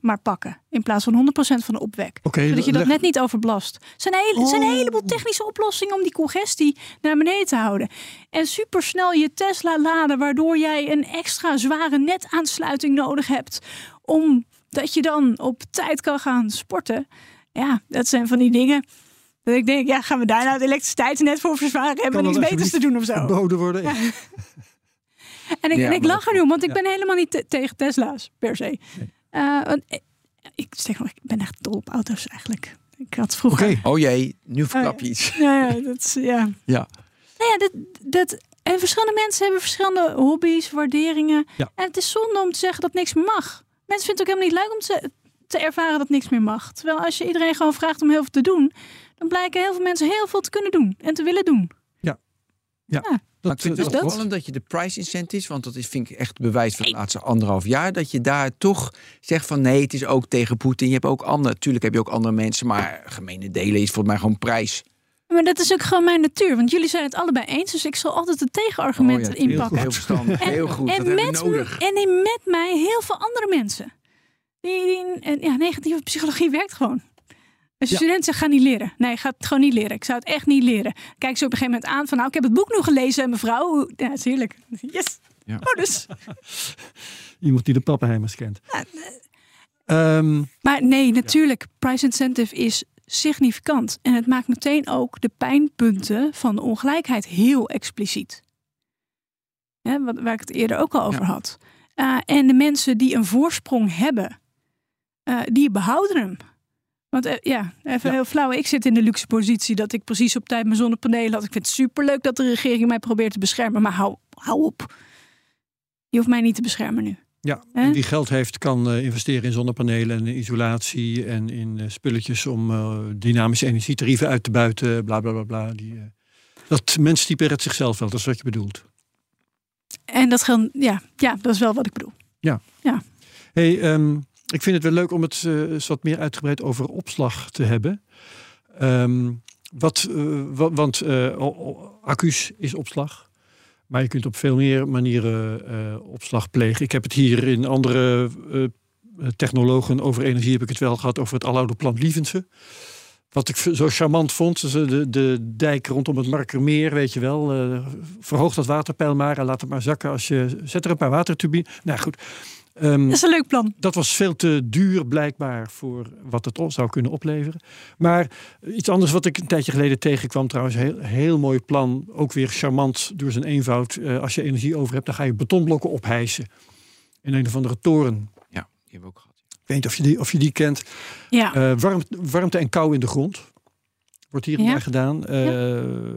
maar pakken. In plaats van 100% van de opwek. Okay, zodat je dat net niet overbelast. Het zijn, hele, zijn een oh. heleboel technische oplossingen om die congestie naar beneden te houden. En supersnel je Tesla laden, waardoor jij een extra zware netaansluiting nodig hebt. Omdat je dan op tijd kan gaan sporten. Ja, dat zijn van die dingen dat ik denk, ja, gaan we daar nou het elektriciteitsnet voor verzwaren? Hebben we niks beters te doen of zo? Verboden worden. <laughs> en ik, en ik lach er nu, want ik ben helemaal niet tegen Tesla's per se. Uh, ik, zeg nog, ik ben echt dol op auto's eigenlijk. Ik had vroeger. Okay. Oh jee, nu verklap je iets. Ja, ja, dat is, ja. ja. Nou ja, dat, dat, en verschillende mensen hebben verschillende hobby's, waarderingen. Ja. En het is zonde om te zeggen dat niks meer mag. Mensen vinden het ook helemaal niet leuk om te, te ervaren dat niks meer mag. Terwijl als je iedereen gewoon vraagt om heel veel te doen, dan blijken heel veel mensen heel veel te kunnen doen en te willen doen. Ja. Ja. ja. Dat, ik vind het dus opvallend dat je de price incentives, want dat is, vind ik echt bewijs van de laatste anderhalf jaar, dat je daar toch zegt van nee, het is ook tegen Poetin. Je hebt ook andere, natuurlijk heb je ook andere mensen, maar gemene delen is volgens mij gewoon prijs. Maar dat is ook gewoon mijn natuur, want jullie zijn het allebei eens, dus ik zal altijd de tegenargumenten oh ja, inpakken. Heel verstandig, en, heel goed. En, dat met, nodig. en met mij heel veel andere mensen. Die, die, ja, negatieve psychologie werkt gewoon. Als je student zegt, ga niet leren. Nee, ga het gewoon niet leren. Ik zou het echt niet leren. Kijk ze op een gegeven moment aan van, nou, ik heb het boek nog gelezen, mevrouw. Ja, dat is heerlijk. Yes. Ja. Oh, dus. <laughs> Iemand die de pappenheimers kent. Ehm, maar nee, natuurlijk, price incentive is significant. En het maakt meteen ook de pijnpunten van de ongelijkheid heel expliciet. Ja, wat, waar ik het eerder ook al over had. Uh, en de mensen die een voorsprong hebben, uh, die behouden hem. Want uh, ja, even heel flauw. Ik zit in de luxe positie dat ik precies op tijd mijn zonnepanelen had. Ik vind het superleuk dat de regering mij probeert te beschermen. Maar hou, hou op. Je hoeft mij niet te beschermen nu. Ja, en die geld heeft, kan uh, investeren in zonnepanelen en in isolatie en in uh, spulletjes om dynamische energietarieven uit te buiten, bla bla bla bla. Die, dat menstype redt zichzelf wel, dat is wat je bedoelt. En dat geldt, ja, ja, dat is wel wat ik bedoel. Ja. ja. Hey, um, ik vind het wel leuk om het uh, wat meer uitgebreid over opslag te hebben. Um, wat, uh, want uh, accu's is opslag. Maar je kunt op veel meer manieren opslag plegen. Ik heb het hier in andere technologen over energie heb ik het wel gehad over het aloude plan Lievense. Wat ik zo charmant vond, de, de dijk rondom het Markermeer, weet je wel. Uh, verhoog dat waterpeil maar en laat het maar zakken als je. Zet er een paar waterturbines. Nou goed. Um, dat is een leuk plan. Dat was veel te duur blijkbaar voor wat het zou kunnen opleveren. Maar iets anders wat ik een tijdje geleden tegenkwam trouwens. Heel, heel mooi plan. Ook weer charmant door zijn eenvoud. Uh, als je energie over hebt, dan ga je betonblokken ophijsen. In een of andere toren. Ja, die hebben we ook gehad. Ik weet niet of je die, of je die kent. Ja. Uh, warmte, warmte en kou in de grond. Wordt hier ja. gedaan. Uh, ja.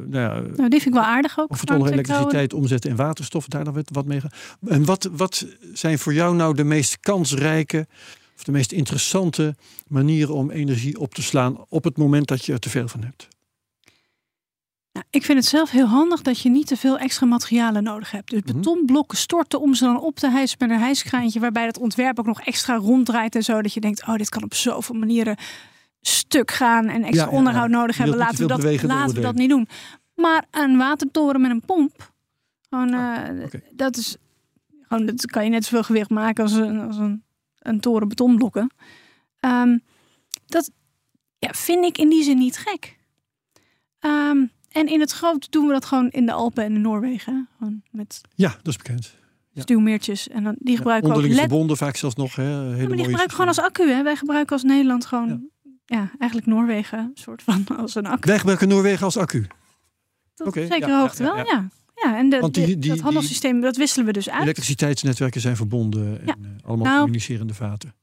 nou, ja, nou, die vind ik wel aardig ook. Of het onder elektriciteit omzetten in waterstof, daar dan wat mee gaan. En wat, wat zijn voor jou nou de meest kansrijke of de meest interessante manieren om energie op te slaan op het moment dat je er te veel van hebt? Nou, ik vind het zelf heel handig dat je niet te veel extra materialen nodig hebt. Dus mhm. betonblokken storten om ze dan op te hijsen met een hijskraantje, waarbij het ontwerp ook nog extra ronddraait en zo. Dat je denkt, oh, dit kan op zoveel manieren stuk gaan en extra onderhoud nodig hebben. Laten, we dat, laten we dat niet doen. Maar een watertoren met een pomp, gewoon, ah, uh, dat is gewoon, dat kan je net zoveel gewicht maken als een, als een, een toren betonblokken. Um, dat ja, vind ik in die zin niet gek. Um, en in het groot doen we dat gewoon in de Alpen en in Noorwegen. Gewoon met ja, dat is bekend. Ja. Stuwmeertjes. En dan, die gebruiken ja, we ook. verbonden vaak zelfs nog. Hè, hele ja, maar die gebruiken gewoon als accu. Hè. Wij gebruiken als Nederland gewoon ja, eigenlijk Noorwegen soort van <laughs> als een accu. Wij gebruiken Noorwegen als accu? Tot okay, zekere ja, hoogte wel, ja. ja. en de, Want die, die, dat handelssysteem, dat wisselen we dus uit. Elektriciteitsnetwerken zijn verbonden en uh, allemaal nou, communicerende vaten.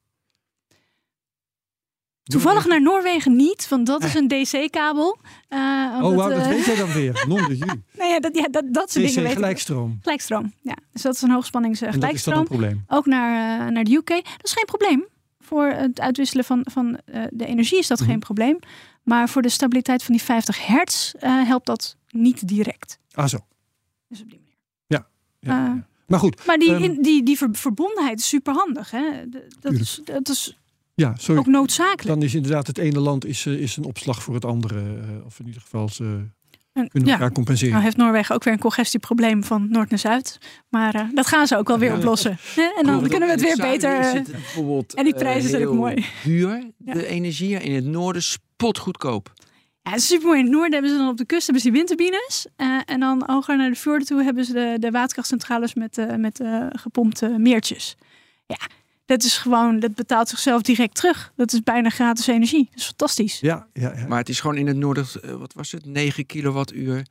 Toevallig naar Noorwegen niet, want dat is een DC-kabel. Uh, oh, wow, dat weet jij dan weer. Non de <laughs> nee, ja, dat, ja, dat, dat soort DC dingen. gelijkstroom. Gelijkstroom, ja. Dus dat is een hoogspanningsgelijkstroom. Uh, gelijkstroom. Dat is een probleem. Ook naar, uh, naar de UK. Dat is geen probleem voor het uitwisselen van, van uh, de energie is dat geen mhm. probleem. Maar voor de stabiliteit van die 50 hertz uh, helpt dat niet direct. Ah zo. Dus op die manier. Ja. ja, uh, Maar goed. Maar die, um, in, die, die verbondenheid is super handig. Hè? Dat, is, dat is ja, sorry. ook noodzakelijk. Dan is inderdaad het ene land is, is een opslag voor het andere. of in ieder geval kunnen elkaar compenseren. Nou heeft Noorwegen ook weer een congestieprobleem van noord naar zuid. Maar uh, dat gaan ze ook wel weer oplossen. en dan kunnen we het weer beter. Het bijvoorbeeld, en die prijzen zijn ook mooi. Duur, de energie. In het noorden spotgoedkoop. Ja, super mooi. In het noorden hebben ze dan op de kust hebben ze die windturbines. Uh, en dan hoger naar de fjorden toe hebben ze de, de waterkrachtcentrales met, uh, met gepompte meertjes. Ja, dat is gewoon, dat betaalt zichzelf direct terug. Dat is bijna gratis energie. Dat is fantastisch. Ja, ja, ja. Maar het is gewoon in het noorden, eh, wat was het, 9 kilowattuur,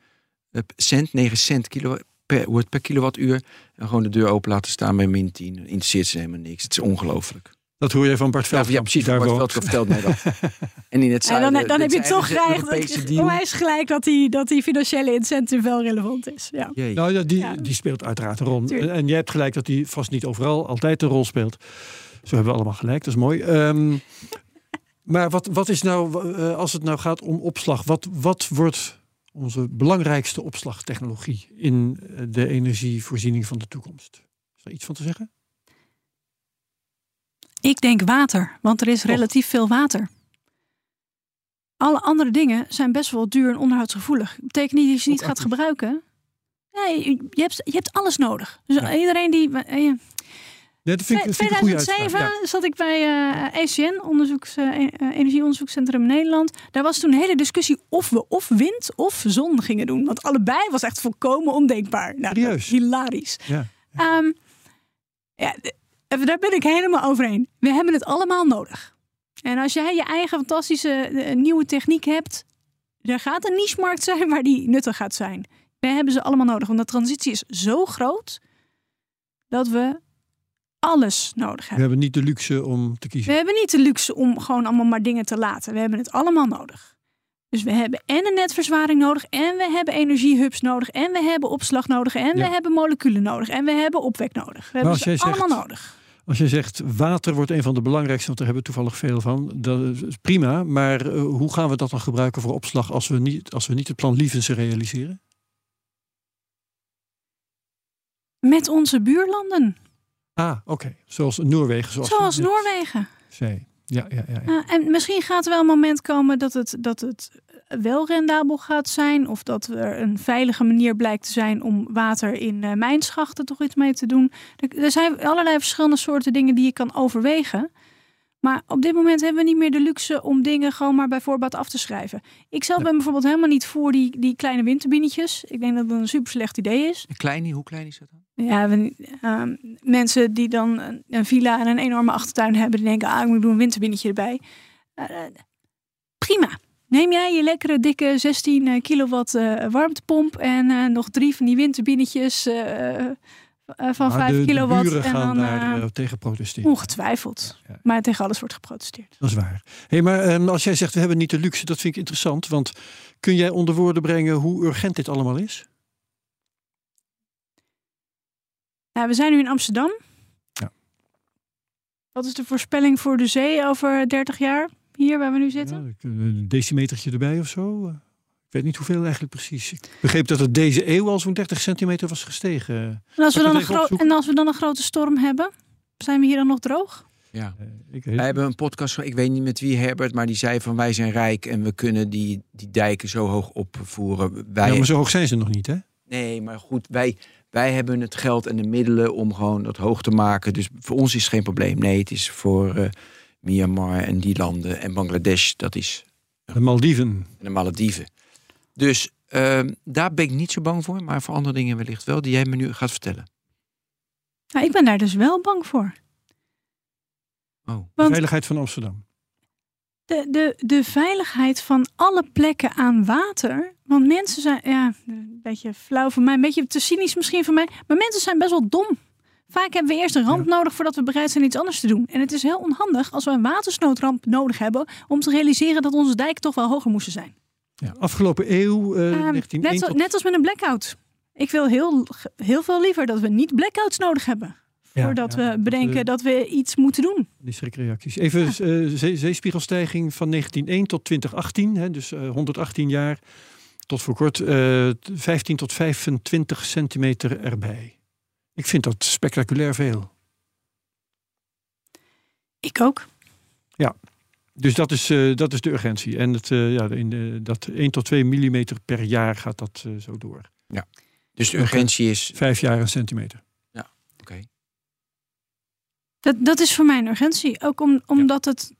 uh, cent, 9 cent kilo, per, wordt per kilowattuur. En gewoon de deur open laten staan bij min 10. Interesseert ze helemaal niks. Het is ongelooflijk. Dat hoor je van Bart Veld. Ja, precies. Bart Veld vertelt mij dat. <laughs> en in het zuiden, en dan, dan heb je toch gelijk, is gelijk dat die, dat die financiële incentive wel relevant is. Ja. Nou ja die, die speelt uiteraard een rol. En, en jij hebt gelijk dat die vast niet overal altijd een rol speelt. Zo hebben we allemaal gelijk, dat is mooi. Um, maar wat, wat is nou, uh, als het nou gaat om opslag, wat, wat wordt onze belangrijkste opslagtechnologie in de energievoorziening van de toekomst? Is daar iets van te zeggen? Ik denk water, want er is relatief veel water. Alle andere dingen zijn best wel duur en onderhoudsgevoelig. Dat betekent niet dat je ze niet gaat gebruiken. Nee, je hebt, je hebt alles nodig. Dus iedereen die. Uh, ja, dat vind ik, 2007 ja. zat ik bij uh, ECN, onderzoeks, uh, Energieonderzoekscentrum Nederland. Daar was toen een hele discussie of we of wind of zon gingen doen. Want allebei was echt volkomen ondenkbaar. Nou, Serieus? Hilarisch. Ja. Um, ja, daar ben ik helemaal overheen. We hebben het allemaal nodig. En als jij je eigen fantastische nieuwe techniek hebt, er gaat een niche-markt zijn waar die nuttig gaat zijn. We hebben ze allemaal nodig, want de transitie is zo groot dat we alles nodig hebben. We hebben niet de luxe om te kiezen. We hebben niet de luxe om gewoon allemaal maar dingen te laten. We hebben het allemaal nodig. Dus we hebben en een netverzwaring nodig, en we hebben energiehubs nodig, en we hebben opslag nodig, en we hebben moleculen nodig, en we hebben opwek nodig. We hebben ze allemaal nodig. Als je zegt water wordt een van de belangrijkste, want daar hebben we toevallig veel van, dat is prima. Maar uh, hoe gaan we dat dan gebruiken voor opslag als we niet, als we niet het plan Lievense realiseren? Met onze buurlanden. Ah, oké. Zoals Noorwegen. Zoals, zoals Noorwegen. Zee. Ja, ja, ja, ja. en misschien gaat er wel een moment komen dat het, dat het wel rendabel gaat zijn. Of dat er een veilige manier blijkt te zijn om water in uh, mijnschachten toch iets mee te doen. Er, er zijn allerlei verschillende soorten dingen die je kan overwegen. Maar op dit moment hebben we niet meer de luxe om dingen gewoon maar bij voorbaat af te schrijven. Ik zelf ben bijvoorbeeld helemaal niet voor die, die kleine windturbinetjes. Ik denk dat dat een super slecht idee is. Een kleine, hoe klein is dat dan? Ja, we, uh, mensen die dan een villa en een enorme achtertuin hebben, die denken, ah, ik moet doen een windturbinetje erbij. Uh, prima. Neem jij je lekkere dikke 16 eh, kilowatt uh, warmtepomp en uh, nog drie van die windturbinetjes uh, van 5 de, kilowatt. De en dan daar tegen protesteren. Ongetwijfeld. Ja. Maar tegen alles wordt geprotesteerd. Dat is waar. Hey, maar um, als jij zegt we hebben niet de luxe, dat vind ik interessant. Want kun jij onder woorden brengen hoe urgent dit allemaal is? Nou, we zijn nu in Amsterdam. Ja. Wat is de voorspelling voor de zee over 30 jaar? Hier waar we nu zitten? Ja, een decimetertje erbij of zo weet niet hoeveel eigenlijk precies. Ik begreep dat het deze eeuw al zo'n 30 centimeter was gestegen. En als, we dan een en als we dan een grote storm hebben, zijn we hier dan nog droog? Ja, uh, ik wij hebben een podcast, ik weet niet met wie Herbert, maar die zei van wij zijn rijk en we kunnen die, die dijken zo hoog opvoeren. Wij... Ja, maar zo hoog zijn ze nog niet, hè? Nee, maar goed, wij, wij hebben het geld en de middelen om gewoon dat hoog te maken. Dus voor ons is het geen probleem. Nee, het is voor uh, Myanmar en die landen en Bangladesh, dat is... De Maldiven. De Malediven. Dus uh, daar ben ik niet zo bang voor, maar voor andere dingen wellicht wel, die jij me nu gaat vertellen. Nou, ik ben daar dus wel bang voor. Oh. Want de veiligheid van Amsterdam. De, de, de veiligheid van alle plekken aan water. Want mensen zijn, ja, een beetje flauw van mij, een beetje te cynisch misschien van mij. Maar mensen zijn best wel dom. Vaak hebben we eerst een ramp nodig voordat we bereid zijn iets anders te doen. En het is heel onhandig als we een watersnoodramp nodig hebben om te realiseren dat onze dijken toch wel hoger moesten zijn. Ja, afgelopen eeuw, uh, um, net, net, als met een blackout. Ik wil heel, heel veel liever dat we niet blackouts nodig hebben. Voordat we bedenken dat we iets moeten doen. Die schrikreacties. Even uh, zee, zeespiegelstijging van 1901 tot 2018. Hè, dus uh, 118 jaar. Tot voor kort 15 tot 25 centimeter erbij. Ik vind dat spectaculair veel. Ik ook. Ja, dus dat is, uh, dat is de urgentie. En het, uh, ja, in de, dat 1 tot 2 millimeter per jaar gaat dat uh, zo door. Ja. Dus de urgentie is. Vijf jaar een centimeter. Ja, oké. Okay. Dat, dat is voor mij een urgentie. Ook om, omdat ja. het.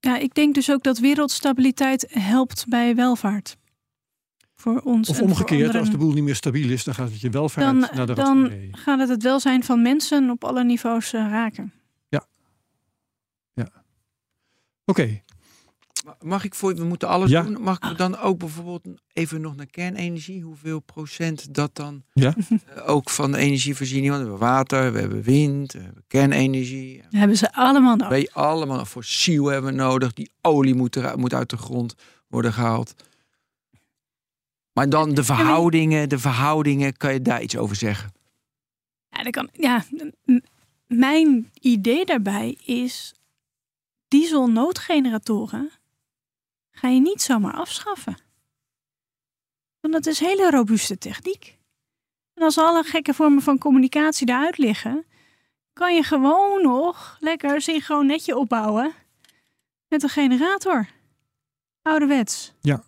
Ja, ik denk dus ook dat wereldstabiliteit helpt bij welvaart. Voor ons. Of omgekeerd, als de boel niet meer stabiel is, dan gaat het je welvaart dan, naar de Dan gaat het het welzijn van mensen op alle niveaus uh, raken. Ja. Ja. Oké. Okay. Mag ik voor we moeten alles ja. doen? Mag ik dan ook bijvoorbeeld even nog naar kernenergie? Hoeveel procent dat dan ja. uh, ook van de energievoorziening? Want we hebben water, we hebben wind, we hebben kernenergie. Hebben ze allemaal nodig. We allemaal fossiel hebben we nodig. Die olie moet, er, moet uit de grond worden gehaald. Maar dan de verhoudingen, de verhoudingen, kan je daar iets over zeggen? Ja, dat kan, ja mijn idee daarbij is dieselnoodgeneratoren ga je niet zomaar afschaffen. Want dat is hele robuuste techniek. En als alle gekke vormen van communicatie eruit liggen, kan je gewoon nog lekker synchroon netje opbouwen met een generator. Ouderwets. Ja,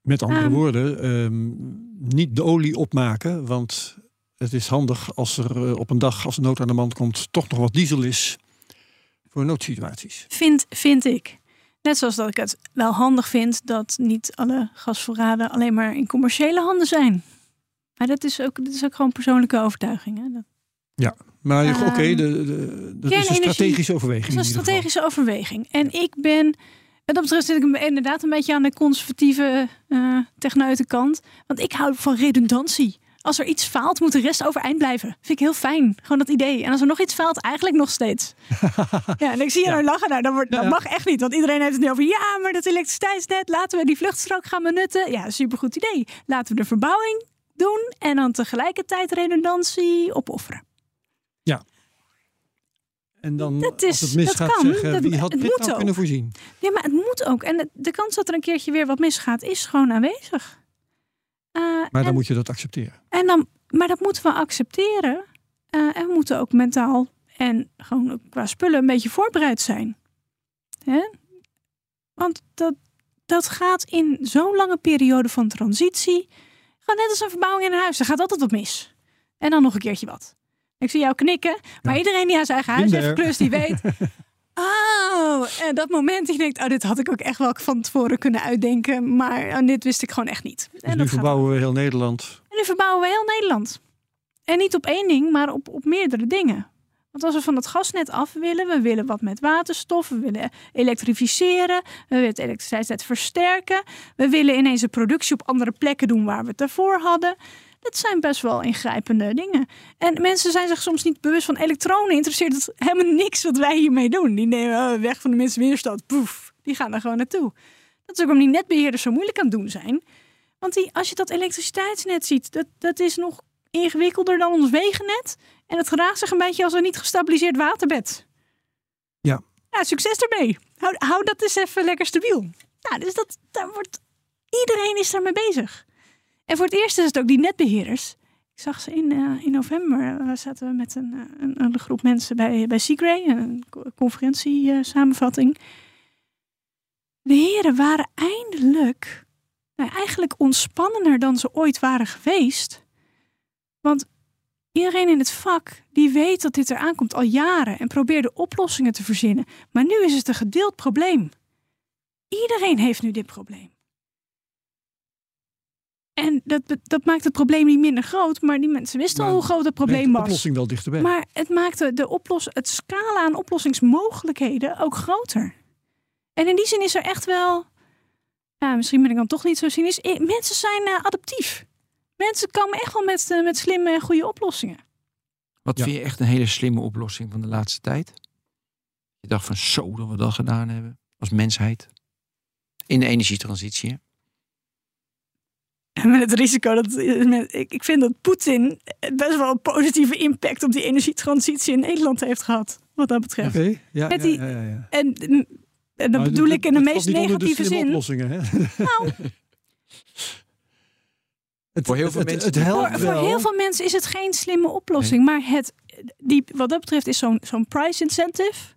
met andere um, woorden, um, niet de olie opmaken, want het is handig als er uh, op een dag, als een nood aan de man komt, toch nog wat diesel is voor noodsituaties. Vind, vind ik. Net zoals dat ik het wel handig vind dat niet alle gasvoorraden alleen maar in commerciële handen zijn. Maar dat is ook, dat is ook gewoon persoonlijke overtuiging. Hè? Dat... Ja, maar uh, oké, okay, de, de, dat is een strategische overweging. Dat is een strategische overweging. En ik ben, wat dat betreft zit ik inderdaad een beetje aan de conservatieve uh, techneutenkant. Want ik hou van redundantie als er iets faalt, moet de rest overeind blijven. Vind ik heel fijn. Gewoon dat idee. En als er nog iets faalt, eigenlijk nog steeds. <laughs> ja, en ik zie je ja. nou lachen. Nou, dat, wordt, dat mag echt niet. Want iedereen heeft het nu over. Ja, maar dat elektriciteitsnet, laten we die vluchtstrook gaan benutten. Ja, supergoed idee. Laten we de verbouwing doen. En dan tegelijkertijd redundantie opofferen. En dan, dat is, als het misgaat, dat kan. zeggen, dat, wie had het dit nou ook. kunnen voorzien? Ja, maar het moet ook. En de, de kans dat er een keertje weer wat misgaat, is gewoon aanwezig. Uh, Maar dan en- moet je dat accepteren. En dan, maar dat moeten we accepteren. Eh, en we moeten ook mentaal en gewoon qua spullen een beetje voorbereid zijn. Hè? Want dat, dat gaat in zo'n lange periode van transitie. Gewoon net als een verbouwing in een huis. Er gaat altijd wat mis. En dan nog een keertje wat. Ik zie jou knikken. Maar Ja. iedereen die aan zijn eigen huis heeft geklust, die weet. <laughs> Oh, en dat moment die denkt, oh, dit had ik ook echt wel van tevoren kunnen uitdenken. Maar oh, dit wist ik gewoon echt niet. Dus en nu dat gaat verbouwen we heel Nederland. en nu verbouwen we heel Nederland. En niet op één ding, maar op, op meerdere dingen. Want als we van het gasnet af willen, we willen wat met waterstof, we willen elektrificeren, we willen het elektriciteitsnet versterken, we willen ineens een productie op andere plekken doen waar we het daarvoor hadden. Dat zijn best wel ingrijpende dingen. En mensen zijn zich soms niet bewust van elektronen. Interesseert het helemaal niks wat wij hiermee doen. Die nemen oh, weg van de mensen weerstand. Poef, die gaan daar gewoon naartoe. Dat is ook waarom die netbeheerders zo moeilijk aan het doen zijn. Want die, als je dat elektriciteitsnet ziet, dat, dat is nog ingewikkelder dan ons wegennet. En het gedraagt zich een beetje als een niet gestabiliseerd waterbed. Ja. Ja, succes ermee. Hou, hou dat eens even lekker stabiel. Nou, dus dat, daar wordt, iedereen is daarmee bezig. En voor het eerst is het ook die netbeheerders. Ik zag ze in, eh, in november. eh, zaten we met een, eh, een, een groep mensen bij, bij Seagray. Een co- conferentie eh, samenvatting. De heren waren eindelijk nou, eigenlijk ontspannender dan ze ooit waren geweest. Want iedereen in het vak die weet dat dit eraan komt al jaren en probeerde oplossingen te verzinnen. Maar nu is het een gedeeld probleem. Iedereen heeft nu dit probleem. En dat, dat maakt het probleem niet minder groot, maar die mensen wisten al hoe groot het probleem Brengt de was. oplossing wel dichterbij. Maar het maakte de oplos het scala aan oplossingsmogelijkheden ook groter. En in die zin is er echt wel. Ja, misschien ben ik dan toch niet zo cynisch. Mensen zijn eh, adaptief. Mensen komen echt wel met, eh, met slimme en goede oplossingen. Wat Ja. vind je echt een hele slimme oplossing van de laatste tijd? Je dacht van zo dat we dat gedaan hebben als mensheid. In de energietransitie. En met het risico dat. eh, met- Ik, ik vind dat Poetin best wel een positieve impact op die energietransitie in Nederland heeft gehad. Wat dat betreft. Oké, ja, Met ja, die- ja, ja, ja. En, en dat bedoel ik in de meest de negatieve zin. oplossingen, hè? Nou, <laughs> Het, Voor heel veel het- mensen Het helpt Voor, heel veel mensen is het geen slimme oplossing. Maar het, die, wat dat betreft is zo'n zo'n price incentive.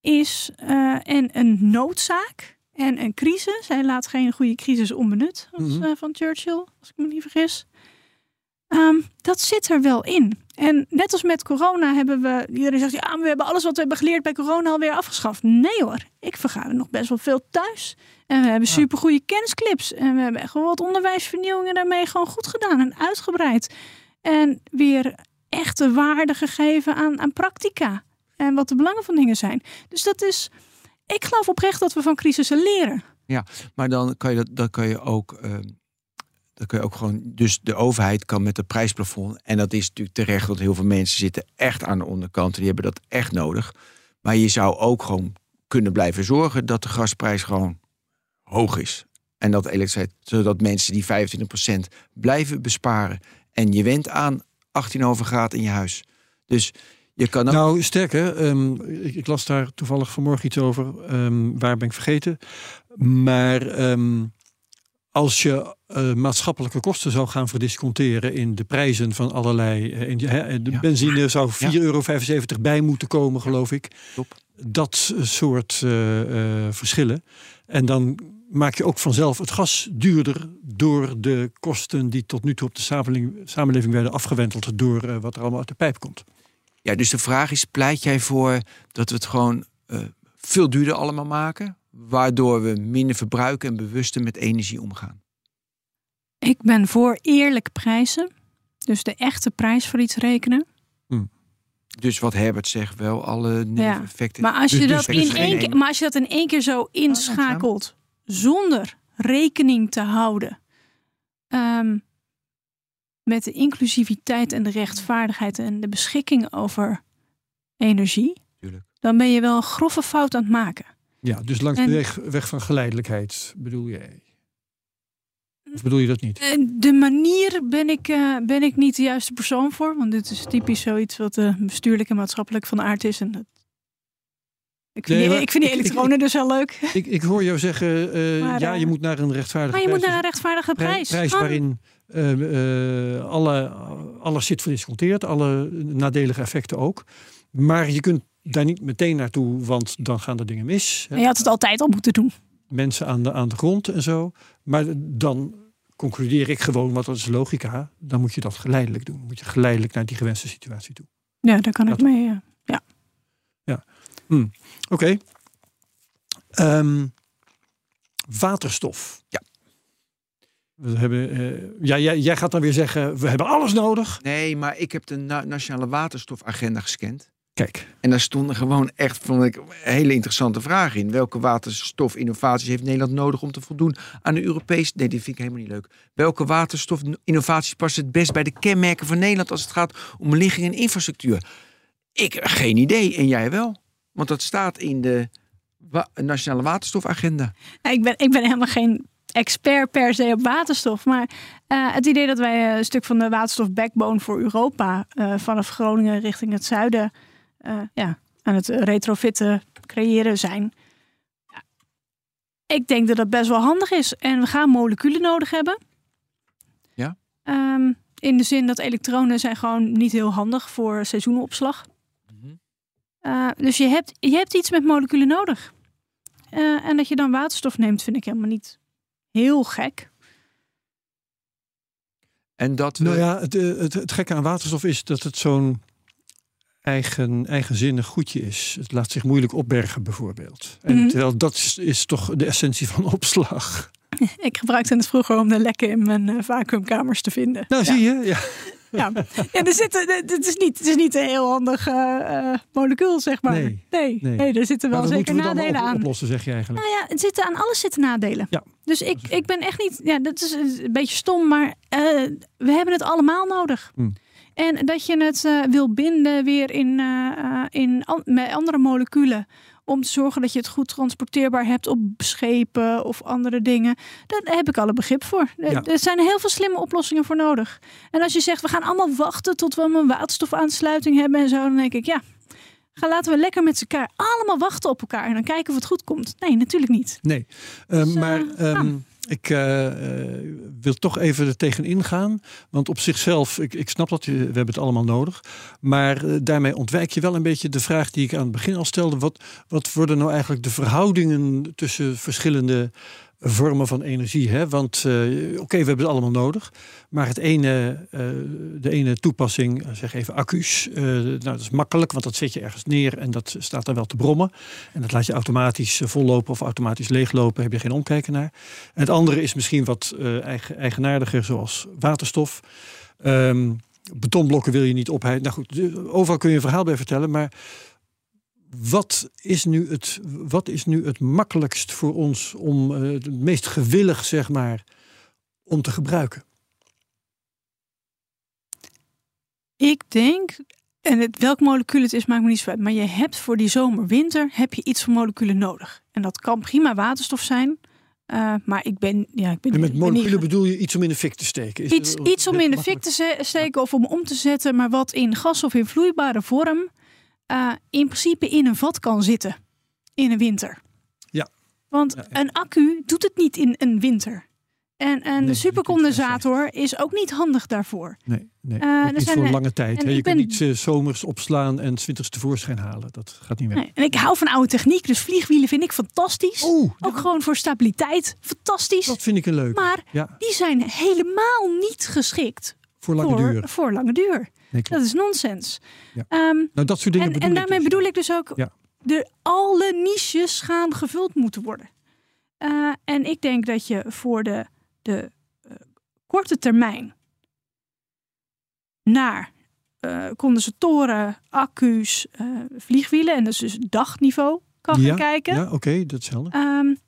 is en een noodzaak en een crisis. Hij laat geen goede crisis onbenut, als, mhm. van Churchill, als ik me niet vergis. Ehm, dat zit er wel in. En net als met corona hebben we, iedereen zegt, ja, we hebben alles wat we hebben geleerd bij corona alweer afgeschaft. Nee hoor, ik vergader nog best wel veel thuis. En we hebben supergoeie kennisclips. En we hebben echt wel wat onderwijsvernieuwingen daarmee gewoon goed gedaan en uitgebreid. En weer echte waarde gegeven aan, aan practica. En wat de belangen van dingen zijn. Dus dat is, ik geloof oprecht dat we van crisissen leren. Ja, maar dan kan je, dat, dan kan je ook... Ehm, dan kun je ook gewoon, dus de overheid kan met het prijsplafond, en dat is natuurlijk terecht, want heel veel mensen zitten echt aan de onderkant die hebben dat echt nodig. Maar je zou ook gewoon kunnen blijven zorgen dat de gasprijs gewoon hoog is. En dat elektriciteit, zodat mensen die 25% blijven besparen. En je went aan 18 over gaat in je huis. Dus je kan ook... Nou, sterker, um, ik, ik, las daar toevallig vanmorgen iets over. Um, waar ben ik vergeten? Maar um, als je uh, maatschappelijke kosten zou gaan verdisconteren in de prijzen van allerlei. Uh, in, de benzine zou 4,75 euro bij moeten komen, geloof ik. Top. Dat soort uh, verschillen. En dan maak je ook vanzelf het gas duurder door de kosten die tot nu toe op de samenleving, samenleving werden afgewenteld door wat er allemaal uit de pijp komt. Ja, dus de vraag is: pleit jij voor dat we het gewoon veel duurder allemaal maken? waardoor we minder verbruiken en bewuster met energie omgaan? Ik ben voor eerlijke prijzen. Dus de echte prijs voor iets rekenen. Hm. Dus wat Herbert zegt, wel alle effecten. Maar als je, dus dat in één keer, maar als je dat in één keer zo oh, inschakelt, zonder rekening te houden um, met de inclusiviteit en de rechtvaardigheid en de beschikking over energie, Tuurlijk. dan ben je wel een grove fout aan het maken. Ja, dus langs de weg, weg van geleidelijkheid bedoel jij? Of bedoel je dat niet? Eh, de manier ben ik, uh, ben ik niet de juiste persoon voor. Want dit is typisch zoiets wat uh, bestuurlijk en maatschappelijk van aard is. En dat... ik, vind die, ik vind die elektronen dus wel leuk. Ik, ik hoor jou zeggen, ja, je moet naar een rechtvaardige maar je moet naar een rechtvaardige prijs. Prijs waarin alle, alles zit verdisconteerd. Alle nadelige effecten ook. Maar je kunt daar niet meteen naartoe, want dan gaan er dingen mis. Je had het altijd al moeten doen. Mensen aan de, aan de grond en zo. Maar dan concludeer ik gewoon, wat dat is logica, dan moet je dat geleidelijk doen. moet je geleidelijk naar die gewenste situatie toe. Ja, daar kan ik mee. Ja. Ja. Hm. Oké. Ehm, waterstof. Ja. We hebben, uh, ja, jij, jij, gaat dan weer zeggen, we hebben alles nodig. Nee, maar ik heb de Nationale Waterstofagenda gescand. Kijk. En daar stonden gewoon echt, vond ik, hele interessante vragen in. Welke waterstofinnovaties heeft Nederland nodig om te voldoen aan de Europese... Nee, die vind ik helemaal niet leuk. Welke waterstofinnovaties passen het best bij de kenmerken van Nederland... als het gaat om ligging en infrastructuur? Ik, geen idee. En jij wel? Want dat staat in de Nationale Waterstofagenda. ik, ben, ik ben helemaal geen expert per se op waterstof. Maar uh, het idee dat wij een stuk van de waterstof backbone voor Europa... Uh, vanaf Groningen richting het zuiden uh, ja, aan het retrofitten creëren zijn. Ja. Ik denk dat dat best wel handig is. En we gaan moleculen nodig hebben. Ja. Um, in de zin dat elektronen zijn gewoon niet heel handig voor seizoenopslag. Uh, dus je hebt, je hebt iets met moleculen nodig. Uh, en dat je dan waterstof neemt, vind ik helemaal niet heel gek. En dat we... Nou ja, het, het, het gekke aan waterstof is dat het zo'n eigen, eigenzinnig goedje is. Het laat zich moeilijk opbergen bijvoorbeeld. En mhm. terwijl dat is, is, toch de essentie van opslag. <laughs> Ik gebruikte het vroeger om de lekken in mijn vacuümkamers te vinden. Nou, zie je, ja. Ja, ja er zit, het, is niet, het is niet een heel handig uh, molecuul, zeg maar. Nee, nee, nee. nee er zitten wel zeker nadelen aan. oplossen, zeg je eigenlijk. Nou ja, het zitten, aan alles zitten nadelen. Ja. Dus ik, ik ben echt niet... Ja, dat is een beetje stom, maar uh, we hebben het allemaal nodig. Hm. En dat je het uh, wil binden weer in, uh, in met andere moleculen. Om te zorgen dat je het goed transporteerbaar hebt op schepen of andere dingen. Daar heb ik alle begrip voor. Er zijn heel veel slimme oplossingen voor nodig. En als je zegt, we gaan allemaal wachten tot we een waterstofaansluiting hebben en zo. Dan denk ik, ja, Ga laten we lekker met elkaar allemaal wachten op elkaar en dan kijken of het goed komt. Nee, natuurlijk niet. Nee, dus, maar um, ik uh, wil toch even er tegen ingaan. Want op zichzelf, ik, ik snap dat, we hebben het allemaal nodig. Maar uh, daarmee ontwijk je wel een beetje de vraag die ik aan het begin al stelde. Wat, wat worden nou eigenlijk de verhoudingen tussen verschillende vormen van energie. Hè? Want uh, oké, we hebben het allemaal nodig. Maar het ene, uh, de ene toepassing, eh, zeg even accu's. nou, dat is makkelijk, want dat zet je ergens neer en dat staat dan wel te brommen. En dat laat je automatisch vollopen of automatisch leeglopen. Heb je geen omkijken naar. Het andere is misschien wat eigen, eigenaardiger, zoals waterstof. Um, betonblokken wil je niet opheiden. Nou goed, overal kun je een verhaal bij vertellen. Maar wat is nu het, wat is nu het makkelijkst voor ons om uh, het meest gewillig, zeg maar, om te gebruiken? Ik denk, en het, welk molecuul het is, maakt me niet zo uit. Maar je hebt voor die zomer-winter heb je iets van moleculen nodig. En dat kan prima waterstof zijn. Uh, maar ik ben, ja, ik ben. En met moleculen bedoel je iets om in de fik te steken? Is iets, iets om in de fik te steken of om om te zetten, maar wat in gas of in vloeibare vorm uh, in principe in een vat kan zitten in een winter. Ja. Want een accu doet het niet in een winter. En een nee, supercondensator is ook niet handig daarvoor. Nee, nee. Uh, niet voor een lange tijd. Je ben... kunt niet uh, zomers opslaan en winters tevoorschijn halen. Dat gaat niet weg. Nee. En ik hou van oude techniek, dus vliegwielen vind ik fantastisch. Oeh, ook gewoon voor stabiliteit. Fantastisch. Dat vind ik een leuk. Maar ja. die zijn helemaal niet geschikt voor lange voor, duur. Voor lange duur. Dat is nonsens. Ja. Um, nou, dat soort dingen en, en daarmee dus. bedoel ik dus ook, ja. de, alle niches gaan gevuld moeten worden. Uh, en ik denk dat je voor de, de uh, korte termijn naar uh, condensatoren, accu's, vliegwielen, en dus, dus dagniveau kan ja, gaan kijken. Ja, oké, okay, dat is helder. Um,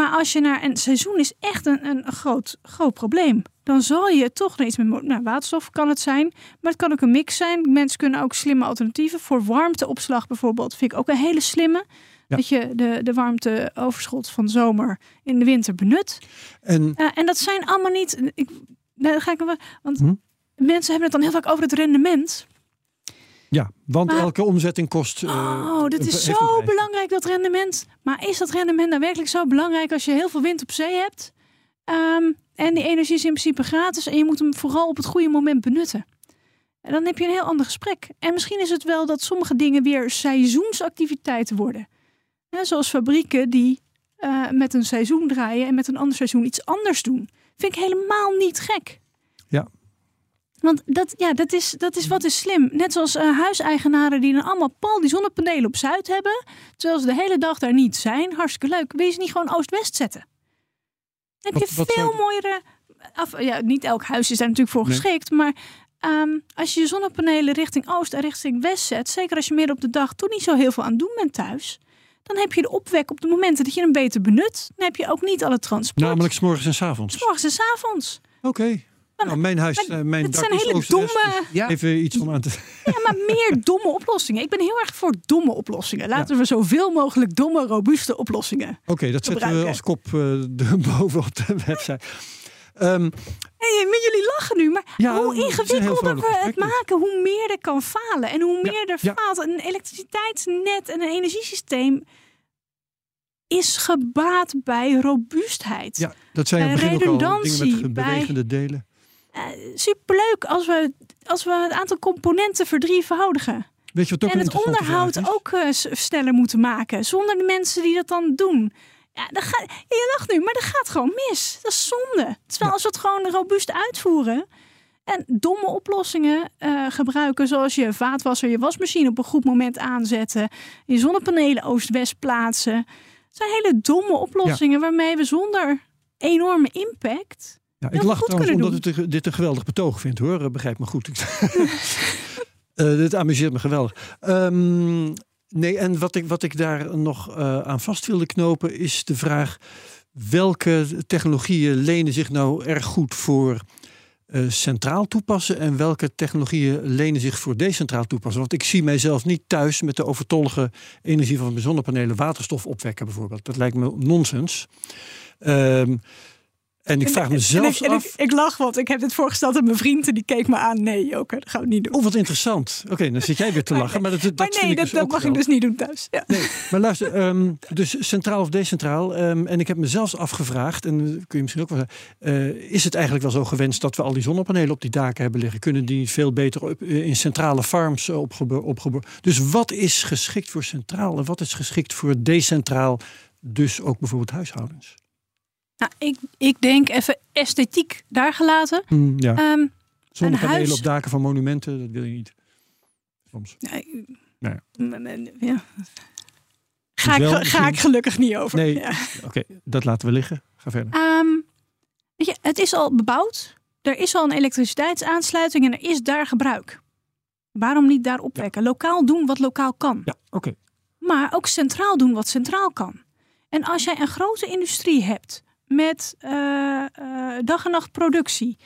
maar als je naar een seizoen is echt een, een groot, groot probleem. Dan zal je toch nog iets met nou, waterstof kan het zijn. Maar het kan ook een mix zijn. Mensen kunnen ook slimme alternatieven. Voor warmteopslag bijvoorbeeld vind ik ook een hele slimme. Dat je de, de warmteoverschot van de zomer in de winter benut. En, uh, en dat zijn allemaal niet. Ik, ga ik, want hm? mensen hebben het dan heel vaak over het rendement. Ja, want elke omzetting kost. Uh, oh, dat is zo belangrijk, dat rendement. Maar is dat rendement nou werkelijk zo belangrijk als je heel veel wind op zee hebt? Um, en die energie is in principe gratis en je moet hem vooral op het goede moment benutten. En dan heb je een heel ander gesprek. En misschien is het wel dat sommige dingen weer seizoensactiviteiten worden. zoals fabrieken die uh, met een seizoen draaien en met een ander seizoen iets anders doen. Vind ik helemaal niet gek. Ja, want dat, ja, dat, is, dat is wat is slim. Net zoals uh, huiseigenaren die dan allemaal pal die zonnepanelen op Zuid hebben. Terwijl ze de hele dag daar niet zijn. Hartstikke leuk. Wil je ze niet gewoon Oost-West zetten? Dan heb je wat, veel mooiere... Af, ja, niet elk huis is daar natuurlijk voor geschikt. Maar um, als je je zonnepanelen richting Oost en richting West zet. Zeker als je meer op de dag toch niet zo heel veel aan doen bent thuis. Dan heb je de opwek op de momenten dat je hem beter benut. Dan heb je ook niet alle transport. Namelijk s morgens en s avonds. S morgens en s avonds. Oké. Nou, mijn huis, maar, uh, mijn het zijn hele domme. Dus even iets om aan te. <laughs> Ja, maar meer domme oplossingen. Ik ben heel erg voor domme oplossingen. Laten we zoveel mogelijk domme, robuuste oplossingen. Oké, dat zetten we als kop uh, <laughs> boven op de website. Um, hey, jullie lachen nu, maar ja, hoe ingewikkelder we het maken, hoe meer er kan falen. En hoe meer er faalt. Een elektriciteitsnet en een energiesysteem is gebaat bij robuustheid. Ja, dat zijn begin ook al dingen met bewegende delen. Uh, superleuk als we, als we het aantal componenten verdrievoudigen. Weet je wat ook en het onderhoud ook uh, sneller moeten maken. Zonder de mensen die dat dan doen. Ja, dat gaat, je lacht nu, maar dat gaat gewoon mis. Dat is zonde. Terwijl als we het gewoon robuust uitvoeren. En domme oplossingen uh, gebruiken. Zoals je vaatwasser, je wasmachine op een goed moment aanzetten. Je zonnepanelen oost-west plaatsen. Het zijn hele domme oplossingen waarmee we zonder enorme impact ja, ik lach trouwens omdat ik dit een geweldig betoog vind hoor. Begrijp me goed. uh, <laughs> dit amuseert me geweldig. Um, nee, en wat ik, wat ik daar nog uh, aan vast wilde knopen is de vraag: welke technologieën lenen zich nou erg goed voor uh, centraal toepassen en welke technologieën lenen zich voor decentraal toepassen? Want ik zie mijzelf niet thuis met de overtollige energie van mijn zonnepanelen waterstof opwekken bijvoorbeeld. Dat lijkt me nonsens. Um, En ik vraag me zelfs en af... Ik, ik, lach, want ik heb dit voorgesteld aan mijn vriend en die keek me aan. Nee, oké, dat gaan we niet doen. Oh, wat interessant. Oké, dan zit jij weer te <laughs> lachen. Maar, dat, dat maar nee, dat, dus dat mag ik dus niet doen thuis. Ja. Nee, maar luister, um, <laughs> dus centraal of decentraal. Um, en ik heb me zelfs afgevraagd, en kun je misschien ook wel zeggen... Uh, is het eigenlijk wel zo gewenst dat we al die zonnepanelen op die daken hebben liggen? Kunnen die veel beter op, uh, in centrale farms opgeboren? Opgebo dus wat is geschikt voor centraal en wat is geschikt voor decentraal? Dus ook bijvoorbeeld huishoudens? Nou, ik, ik denk even esthetiek daar gelaten. Mm, ja. Um, Zonnepanelen huis... op daken van monumenten, dat wil je niet. Soms. Nee. nee. Ja. Ga, ik, ga ik gelukkig niet over. Nee, ja. oké, okay, dat laten we liggen. Ga verder. Um, weet je, het is al bebouwd. Er is al een elektriciteitsaansluiting en er is daar gebruik. Waarom niet daar opwekken? Ja. Lokaal doen wat lokaal kan. Ja, oké. Okay. Maar ook centraal doen wat centraal kan. En als jij een grote industrie hebt met uh, uh, dag en nacht productie,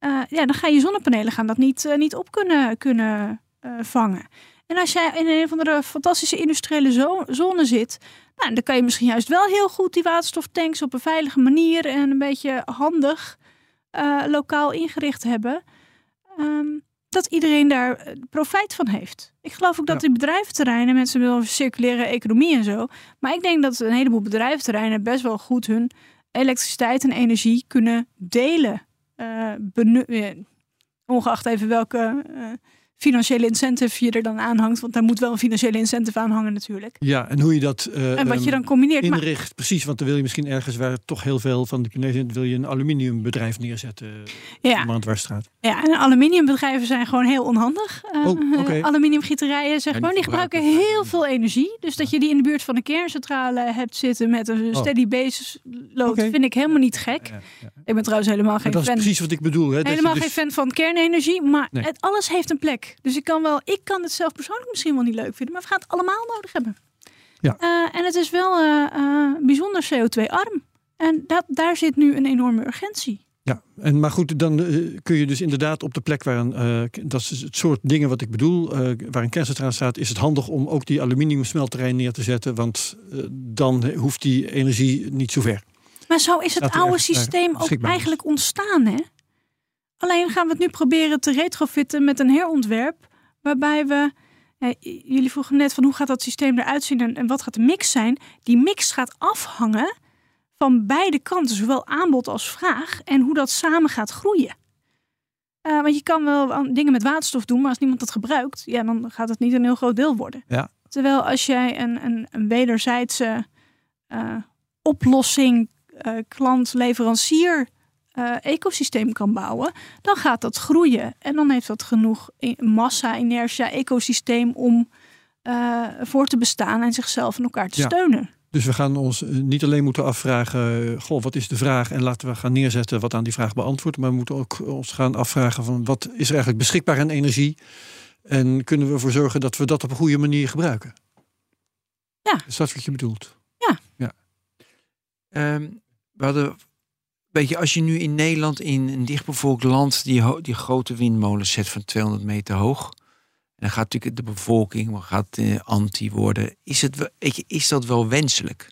uh, ja, dan ga je zonnepanelen gaan dat niet, niet op kunnen, kunnen vangen. En als jij in een of andere fantastische industriële zo zone zit, nou, dan kan je misschien juist wel heel goed die waterstoftanks op een veilige manier en een beetje handig lokaal ingericht hebben. Um, dat iedereen daar profijt van heeft. Ik geloof ook dat ja. die bedrijventerreinen, mensen willen over circulaire economie en zo. Maar ik denk dat een heleboel bedrijventerreinen best wel goed hun elektriciteit en energie kunnen delen. Uh, ongeacht even welke uh, financiële incentive je er dan aanhangt. Want daar moet wel een financiële incentive aan hangen natuurlijk. Ja, en hoe je dat uh, en wat je dan combineert. inricht. Maar, precies, want dan wil je misschien ergens waar toch heel veel van de Chinezen... wil je een aluminiumbedrijf neerzetten ja. op de. Ja, en aluminiumbedrijven zijn gewoon heel onhandig. Uh, oh, okay. <laughs> Aluminiumgieterijen, zeg maar, die gebruiken heel veel energie. Dus dat je die in de buurt van een kerncentrale hebt zitten... met een steady base load, okay. vind ik helemaal niet gek. Ja, ja, ik ben trouwens helemaal geen dat fan. Dat is precies wat ik bedoel. Hè? Helemaal dus... geen fan van kernenergie, maar nee. het, alles heeft een plek. Dus ik kan wel, ik kan het zelf persoonlijk misschien wel niet leuk vinden, maar we gaan het allemaal nodig hebben. Ja. Uh, en het is wel uh, uh, bijzonder CO2-arm. En dat, daar zit nu een enorme urgentie. Ja, en, maar goed, dan kun je dus inderdaad op de plek waar een, dat is het soort dingen wat ik bedoel, waar een kerncentrale staat, is het handig om ook die aluminiumsmelterij neer te zetten, want dan hoeft die energie niet zo ver. Maar zo is het oude systeem ook eigenlijk ontstaan, hè? Alleen gaan we het nu proberen te retrofitten met een herontwerp. Waarbij we. Eh, jullie vroegen net van hoe gaat dat systeem eruit zien en, en wat gaat de mix zijn. Die mix gaat afhangen van beide kanten, zowel aanbod als vraag. En hoe dat samen gaat groeien. Uh, want je kan wel dingen met waterstof doen, maar als niemand dat gebruikt, ja, dan gaat het niet een heel groot deel worden. Ja. Terwijl als jij een, een, een wederzijdse uh, oplossing, uh, klant-leverancier uh, ecosysteem kan bouwen, dan gaat dat groeien. En dan heeft dat genoeg massa, inertia, ecosysteem om uh, voor te bestaan en zichzelf en elkaar te ja. steunen. Dus we gaan ons niet alleen moeten afvragen, goh, wat is de vraag? En laten we gaan neerzetten wat aan die vraag beantwoordt. Maar we moeten ook ons gaan afvragen van wat is er eigenlijk beschikbaar aan energie? En kunnen we ervoor zorgen dat we dat op een goede manier gebruiken? Ja. Is dat wat je bedoelt? Ja. ja. Um, we hadden Weet je, als je nu in Nederland in een dichtbevolkt land die, die grote windmolens zet van 200 meter hoog. En dan gaat natuurlijk de bevolking gaat, uh, anti worden. Is, het, weet je, is dat wel wenselijk?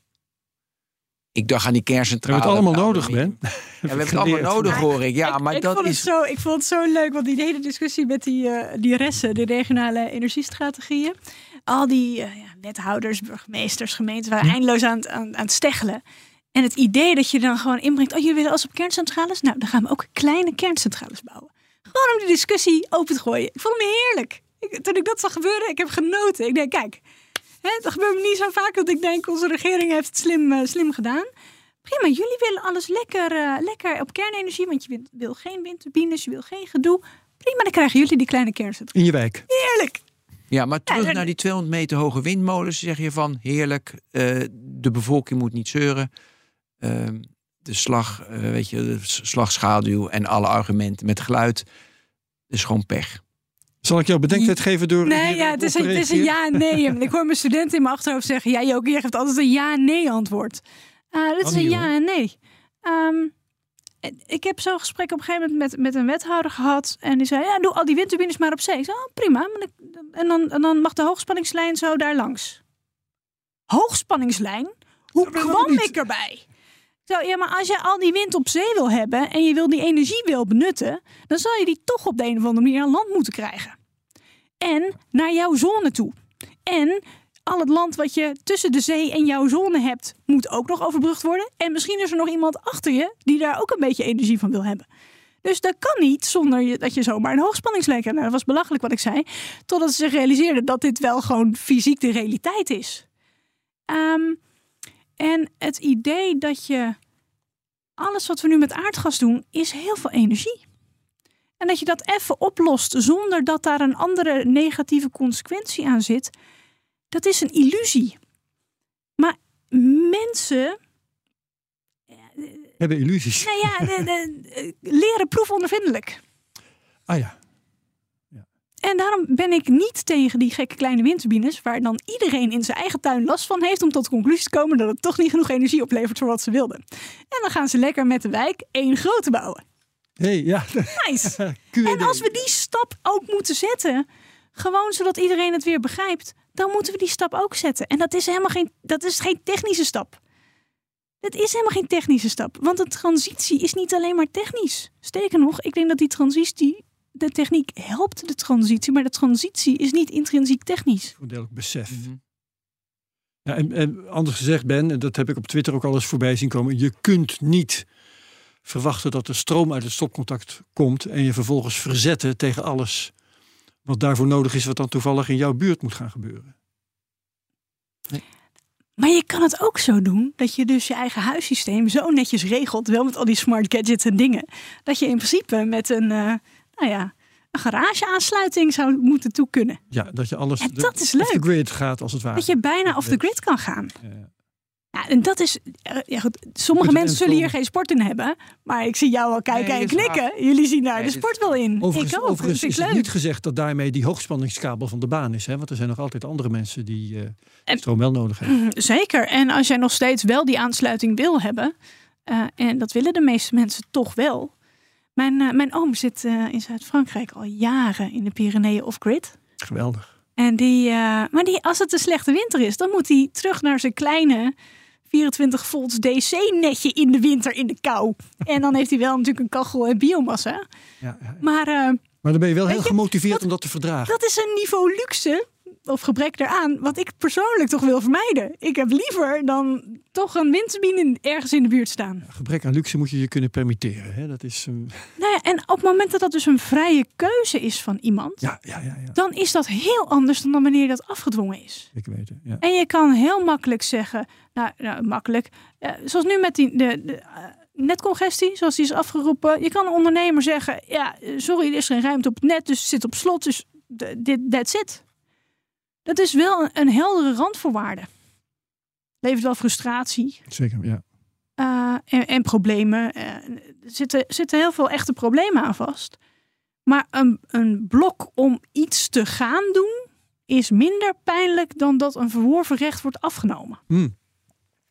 Ik dacht aan die kerncentrale. We hebben het allemaal nodig, Ben. Ja, we <laughs> hebben het allemaal nodig, hoor ik. Ja, ik, maar ik dat vond is... Het zo, ik vond het zo leuk, want die hele discussie met die, uh, die ressen, de regionale energiestrategieën. Al die uh, ja, wethouders, burgemeesters, gemeenten waren eindeloos aan, aan, aan het steggelen. En het idee dat je dan gewoon inbrengt, oh jullie willen als op kerncentrales? Nou, dan gaan we ook kleine kerncentrales bouwen. Gewoon om die discussie open te gooien. Ik vond hem heerlijk. Ik, toen ik dat zag gebeuren, ik heb genoten. Ik denk, kijk, hè, dat gebeurt me niet zo vaak dat ik denk, onze regering heeft het slim, uh, slim gedaan. Prima, jullie willen alles lekker, uh, lekker op kernenergie, want je wil, wil geen windturbines, je wil geen gedoe. Prima, dan krijgen jullie die kleine kerncentrales. In je wijk. Heerlijk. Ja, maar terug ja, naar die 200 meter hoge windmolens zeg je van heerlijk, uh, de bevolking moet niet zeuren. Uh, de slag, uh, weet je, de slagschaduw en alle argumenten met geluid. is gewoon pech. Zal ik jou bedenktijd geven door. Nee, ja, het, is een, het is een ja en nee. <laughs> ik hoor mijn studenten in mijn achterhoofd zeggen: Ja, Joke, je geeft altijd een ja-nee antwoord. Uh, dit is een ja en nee. Um, ik heb zo'n gesprek op een gegeven moment met, met een wethouder gehad. En die zei: Ja, doe al die windturbines maar op zee. Ik zei: oh, prima. En dan, en dan mag de hoogspanningslijn zo daar langs. Hoogspanningslijn? Hoe kwam ik erbij? Zo, ja, maar als je al die wind op zee wil hebben en je wil die energie wil benutten, dan zal je die toch op de een of andere manier aan land moeten krijgen. En naar jouw zone toe. En al het land wat je tussen de zee en jouw zone hebt, moet ook nog overbrugd worden. En misschien is er nog iemand achter je die daar ook een beetje energie van wil hebben. Dus dat kan niet zonder dat je zomaar een hoogspanningslijn. Nou, dat was belachelijk wat ik zei. Totdat ze zich realiseerden dat dit wel gewoon fysiek de realiteit is. Ehm, en het idee dat je alles wat we nu met aardgas doen, is heel veel energie. En dat je dat even oplost zonder dat daar een andere negatieve consequentie aan zit, dat is een illusie. Maar mensen. Hebben illusies. Nou ja, de, de, leren proefondervindelijk. Ah ja. En daarom ben ik niet tegen die gekke kleine windturbines, waar dan iedereen in zijn eigen tuin last van heeft om tot de conclusie te komen dat het toch niet genoeg energie oplevert voor wat ze wilden. En dan gaan ze lekker met de wijk één grote bouwen. Hey, ja. Nice. <laughs> en als we die stap ook moeten zetten, gewoon zodat iedereen het weer begrijpt, dan moeten we die stap ook zetten. En dat is helemaal geen, dat is geen technische stap. Het is helemaal geen technische stap, want de transitie is niet alleen maar technisch. Sterker nog, ik denk dat die transitie de techniek helpt de transitie, maar de transitie is niet intrinsiek technisch. Voordelig besef. Mhm. Ja, en, en, anders gezegd, Ben, en dat heb ik op Twitter ook al eens voorbij zien komen. Je kunt niet verwachten dat er stroom uit het stopcontact komt en je vervolgens verzetten tegen alles wat daarvoor nodig is, wat dan toevallig in jouw buurt moet gaan gebeuren. Nee. Maar je kan het ook zo doen dat je dus je eigen huissysteem zo netjes regelt, wel met al die smart gadgets en dingen, dat je in principe met een, uh, nou ja, een garageaansluiting zou moeten toe kunnen. Ja, dat je alles dat is leuk. off the grid gaat als het ware. Dat je bijna off the grid kan gaan. Ja, ja. En dat is. Eh, ja, goed, sommige mensen zullen hier geen sport in hebben. Maar ik zie jou al kijken en knikken. Jullie zien daar de sport wel in. Overigens, ik ook. overigens is het niet gezegd dat daarmee die hoogspanningskabel van de baan is. Hè? Want er zijn nog altijd andere mensen die uh, stroom wel nodig hebben. Mhm, zeker. En als jij nog steeds wel die aansluiting wil hebben. Uh, en dat willen de meeste mensen toch wel. Mijn, mijn oom zit in Zuid-Frankrijk al jaren in de Pyreneeën off-grid. Geweldig. En die, maar die, als het een slechte winter is, dan moet hij terug naar zijn kleine 24 volts DC-netje in de winter in de kou. En dan heeft hij wel natuurlijk een kachel en biomassa. Ja, ja, ja. Maar, maar dan ben je wel heel gemotiveerd om dat te verdragen. Dat is een niveau luxe of gebrek daaraan, wat ik persoonlijk toch wil vermijden. Ik heb liever dan toch een windturbine ergens in de buurt staan. gebrek aan luxe moet je je kunnen permitteren. Hè? Dat is, um... nou ja, en op het moment dat dat dus een vrije keuze is van iemand, ja, ja, ja, ja. dan is dat heel anders dan wanneer dat afgedwongen is. Ik weet het. Ja. En je kan heel makkelijk zeggen, nou, nou makkelijk, uh, zoals nu met die, de, de uh, netcongestie, zoals die is afgeroepen. Je kan een ondernemer zeggen, ja, sorry, er is geen ruimte op het net, dus het zit op slot, dus dit, that's it. Dat is wel een, een heldere randvoorwaarde. Levert wel frustratie. Zeker, ja. Uh, en, en, problemen. Uh, er zitten, zitten heel veel echte problemen aan vast. Maar een, een blok om iets te gaan doen is minder pijnlijk dan dat een verworven recht wordt afgenomen. Hmm.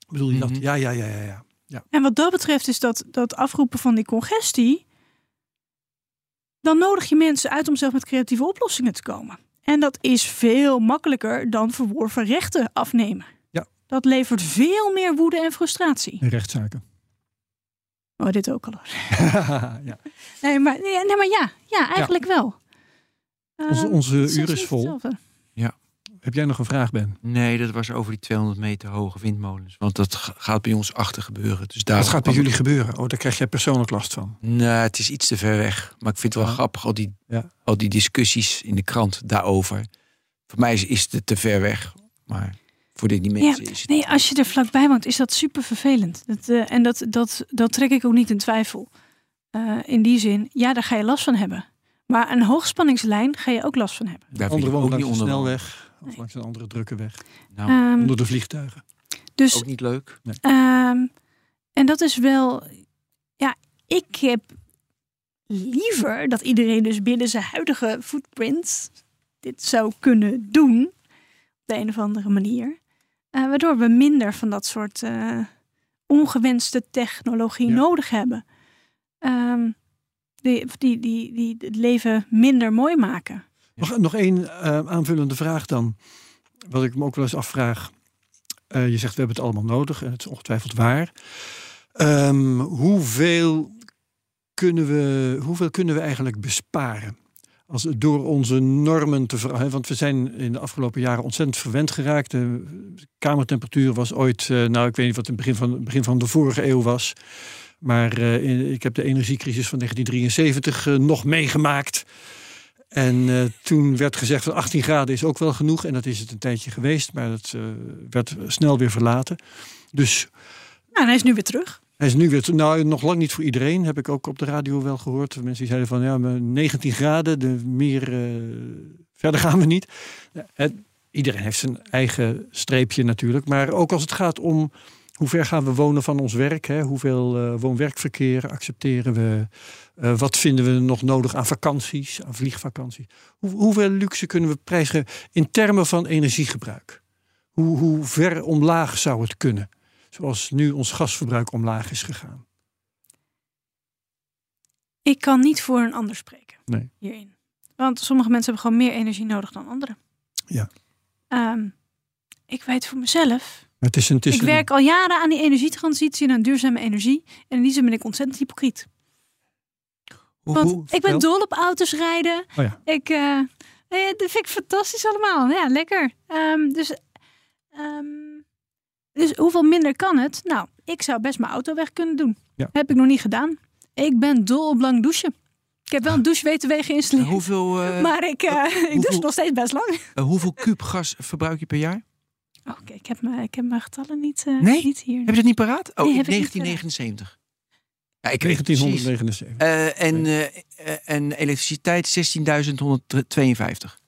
Bedoel je dat? Mhm. Ja, ja, ja, ja, ja, ja. En wat dat betreft is dat, dat afroepen van die congestie. Dan nodig je mensen uit om zelf met creatieve oplossingen te komen. En dat is veel makkelijker dan verworven rechten afnemen. Ja. Dat levert veel meer woede en frustratie. En rechtszaken. Oh, dit ook al. <laughs> ja. Nee, maar, nee, maar ja, ja eigenlijk ja. wel. Onze, uh, onze uur is vol. Heb jij nog een vraag, Ben? Nee, dat was over die 200 meter hoge windmolens. Want dat gaat bij ons achter gebeuren. Dus daar dat gaat bij jullie gebeuren? Oh, daar krijg jij persoonlijk last van? Nee, het is iets te ver weg. Maar ik vind het wel ja. grappig, al die, ja. al die discussies in de krant daarover. Voor mij is, is het te ver weg. Maar voor die mensen ja, is het... Nee, als je er vlakbij woont, is dat super vervelend. Dat, uh, en dat, dat, dat trek ik ook niet in twijfel. Uh, in die zin, ja, daar ga je last van hebben. Maar een hoogspanningslijn ga je ook last van hebben. Daar andere wonen langs de snelweg. Of nee. langs een andere drukke weg. Nou, um, onder de vliegtuigen. Dus, ook niet leuk. Nee. Um, en dat is wel. Ja, ik heb liever dat iedereen dus binnen zijn huidige footprint dit zou kunnen doen. Op de een of andere manier. Uh, waardoor we minder van dat soort uh, ongewenste technologie ja. nodig hebben. Um, die, die, die, die het leven minder mooi maken. Nog, één uh, aanvullende vraag dan. Wat ik me ook wel eens afvraag. Uh, je zegt we hebben het allemaal nodig en het is ongetwijfeld waar. Ehm, hoeveel, kunnen we, hoeveel kunnen we eigenlijk besparen? Als, door onze normen te veranderen. Want we zijn in de afgelopen jaren ontzettend verwend geraakt. De kamertemperatuur was ooit, eh, nou ik weet niet wat het begin van, begin van de vorige eeuw was. Maar ik heb de energiecrisis van 1973 uh, nog meegemaakt. En uh, toen werd gezegd dat 18 graden is ook wel genoeg. En dat is het een tijdje geweest, maar dat werd snel weer verlaten. Dus. Nou, hij is nu weer terug. Hij is nu weer, nou nog lang niet voor iedereen, heb ik ook op de radio wel gehoord. Mensen die zeiden van ja, 19 graden, de meer verder gaan we niet. Het, iedereen heeft zijn eigen streepje natuurlijk. Maar ook als het gaat om hoe ver gaan we wonen van ons werk? Hè? Hoeveel uh, woon-werkverkeer accepteren we? Uh, wat vinden we nog nodig aan vakanties, aan vliegvakanties? Hoe, hoeveel luxe kunnen we prijzen in termen van energiegebruik? Hoe, hoe ver omlaag zou het kunnen? Zoals nu ons gasverbruik omlaag is gegaan. Ik kan niet voor een ander spreken nee. hierin. Want sommige mensen hebben gewoon meer energie nodig dan anderen. Ja. Um, ik weet voor mezelf het is een, het is ik werk al jaren aan die energietransitie en aan duurzame energie. En in die zin ben ik ontzettend hypocriet. Hoe, Want hoe, ik ben dol op auto's rijden. Oh ja. Ik, uh, dat vind ik fantastisch allemaal. Ja, lekker. Um, dus, um, dus hoeveel minder kan het? Nou, ik zou best mijn auto weg kunnen doen. Ja. Heb ik nog niet gedaan. Ik ben dol op lang douchen. Ik heb wel een douchewegen geïnstalleerd. Uh, hoeveel, uh, <laughs> maar ik, uh, hoeveel, <laughs> ik douche nog steeds best lang. hoeveel kuub gas verbruik je per jaar? Oké, okay, ik, heb mijn, ik heb mijn getallen niet, uh, nee? niet hier. Heb je dat niet paraat? Oh, nee, 1979. Ja, ik 1979. Uh, en, uh, en elektriciteit 16.152.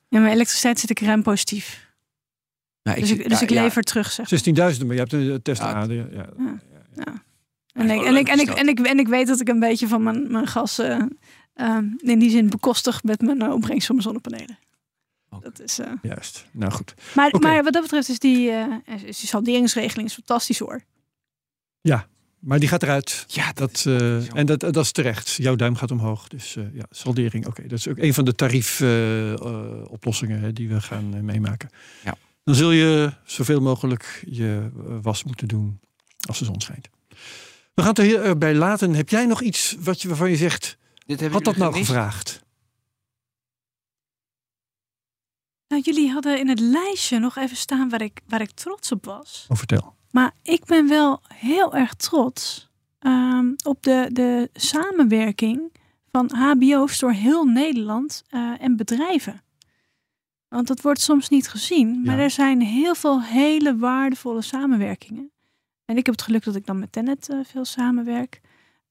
Ja, maar elektriciteit zit ik ruim positief. Nou, dus ik, dus ja, ik lever terug, zeg 16.000, maar je hebt een test aan. Ja. En, ik, en, ik, en, ik, en, ik, en ik weet dat ik een beetje van mijn, mijn gas uh, um, in die zin bekostig met mijn opbrengst van mijn zonnepanelen. Dat is, uh... Juist, nou goed. Maar, okay. maar wat dat betreft is die, uh, is die salderingsregeling is fantastisch hoor. Ja, maar die gaat eruit. Ja, dat, uh, en dat, dat is terecht. Jouw duim gaat omhoog. Dus uh, ja, saldering, oké. Okay. Dat is ook een van de tariefoplossingen die we gaan meemaken. Ja. Dan zul je zoveel mogelijk je was moeten doen als de zon schijnt. We gaan het er hierbij laten. Heb jij nog iets wat je, waarvan je zegt, Dit had dat nou gevraagd? Nou, jullie hadden in het lijstje nog even staan waar ik, waar ik trots op was. Oh, vertel. Maar ik ben wel heel erg trots um, op de, de samenwerking van HBO's door heel Nederland uh, en bedrijven. Want dat wordt soms niet gezien, maar Ja. er zijn heel veel hele waardevolle samenwerkingen. En ik heb het geluk dat ik dan met Tennet uh, veel samenwerk,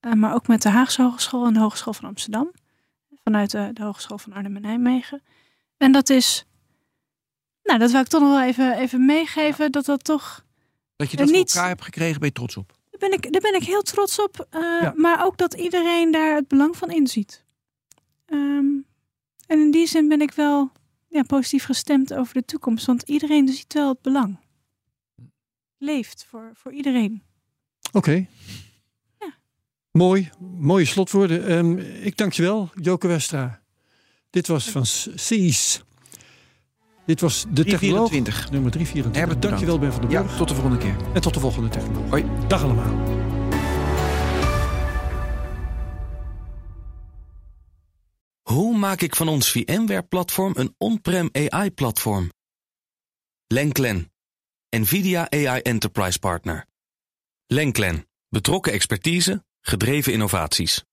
uh, maar ook met de Haagse Hogeschool en de Hogeschool van Amsterdam, vanuit de Hogeschool van Arnhem en Nijmegen. En dat is, nou, dat wil ik toch nog wel even, even meegeven, dat dat toch Dat je dat voor niet- elkaar hebt gekregen, ben je trots op. daar ben ik, daar ben ik heel trots op. uh, Ja. Maar ook dat iedereen daar het belang van inziet. Ehm, en in die zin ben ik wel ja, positief gestemd over de toekomst. Want iedereen ziet wel het belang. Leeft voor, voor iedereen. Oké. Ja. Mooi, mooie slotwoorden. Ehm, ik dank je wel, Joke Westra. Dit was van CIS. Dit was de technoloog 324. nummer 324. Herbert, Dank je wel, Ben van der Ja, Burg. tot de volgende keer. En tot de volgende technoloog. Hoi. Dag allemaal. Hoe maak ik van ons VMware-platform een on-prem AI-platform? Lenklen, NVIDIA AI Enterprise Partner. Lenklen, betrokken expertise, gedreven innovaties.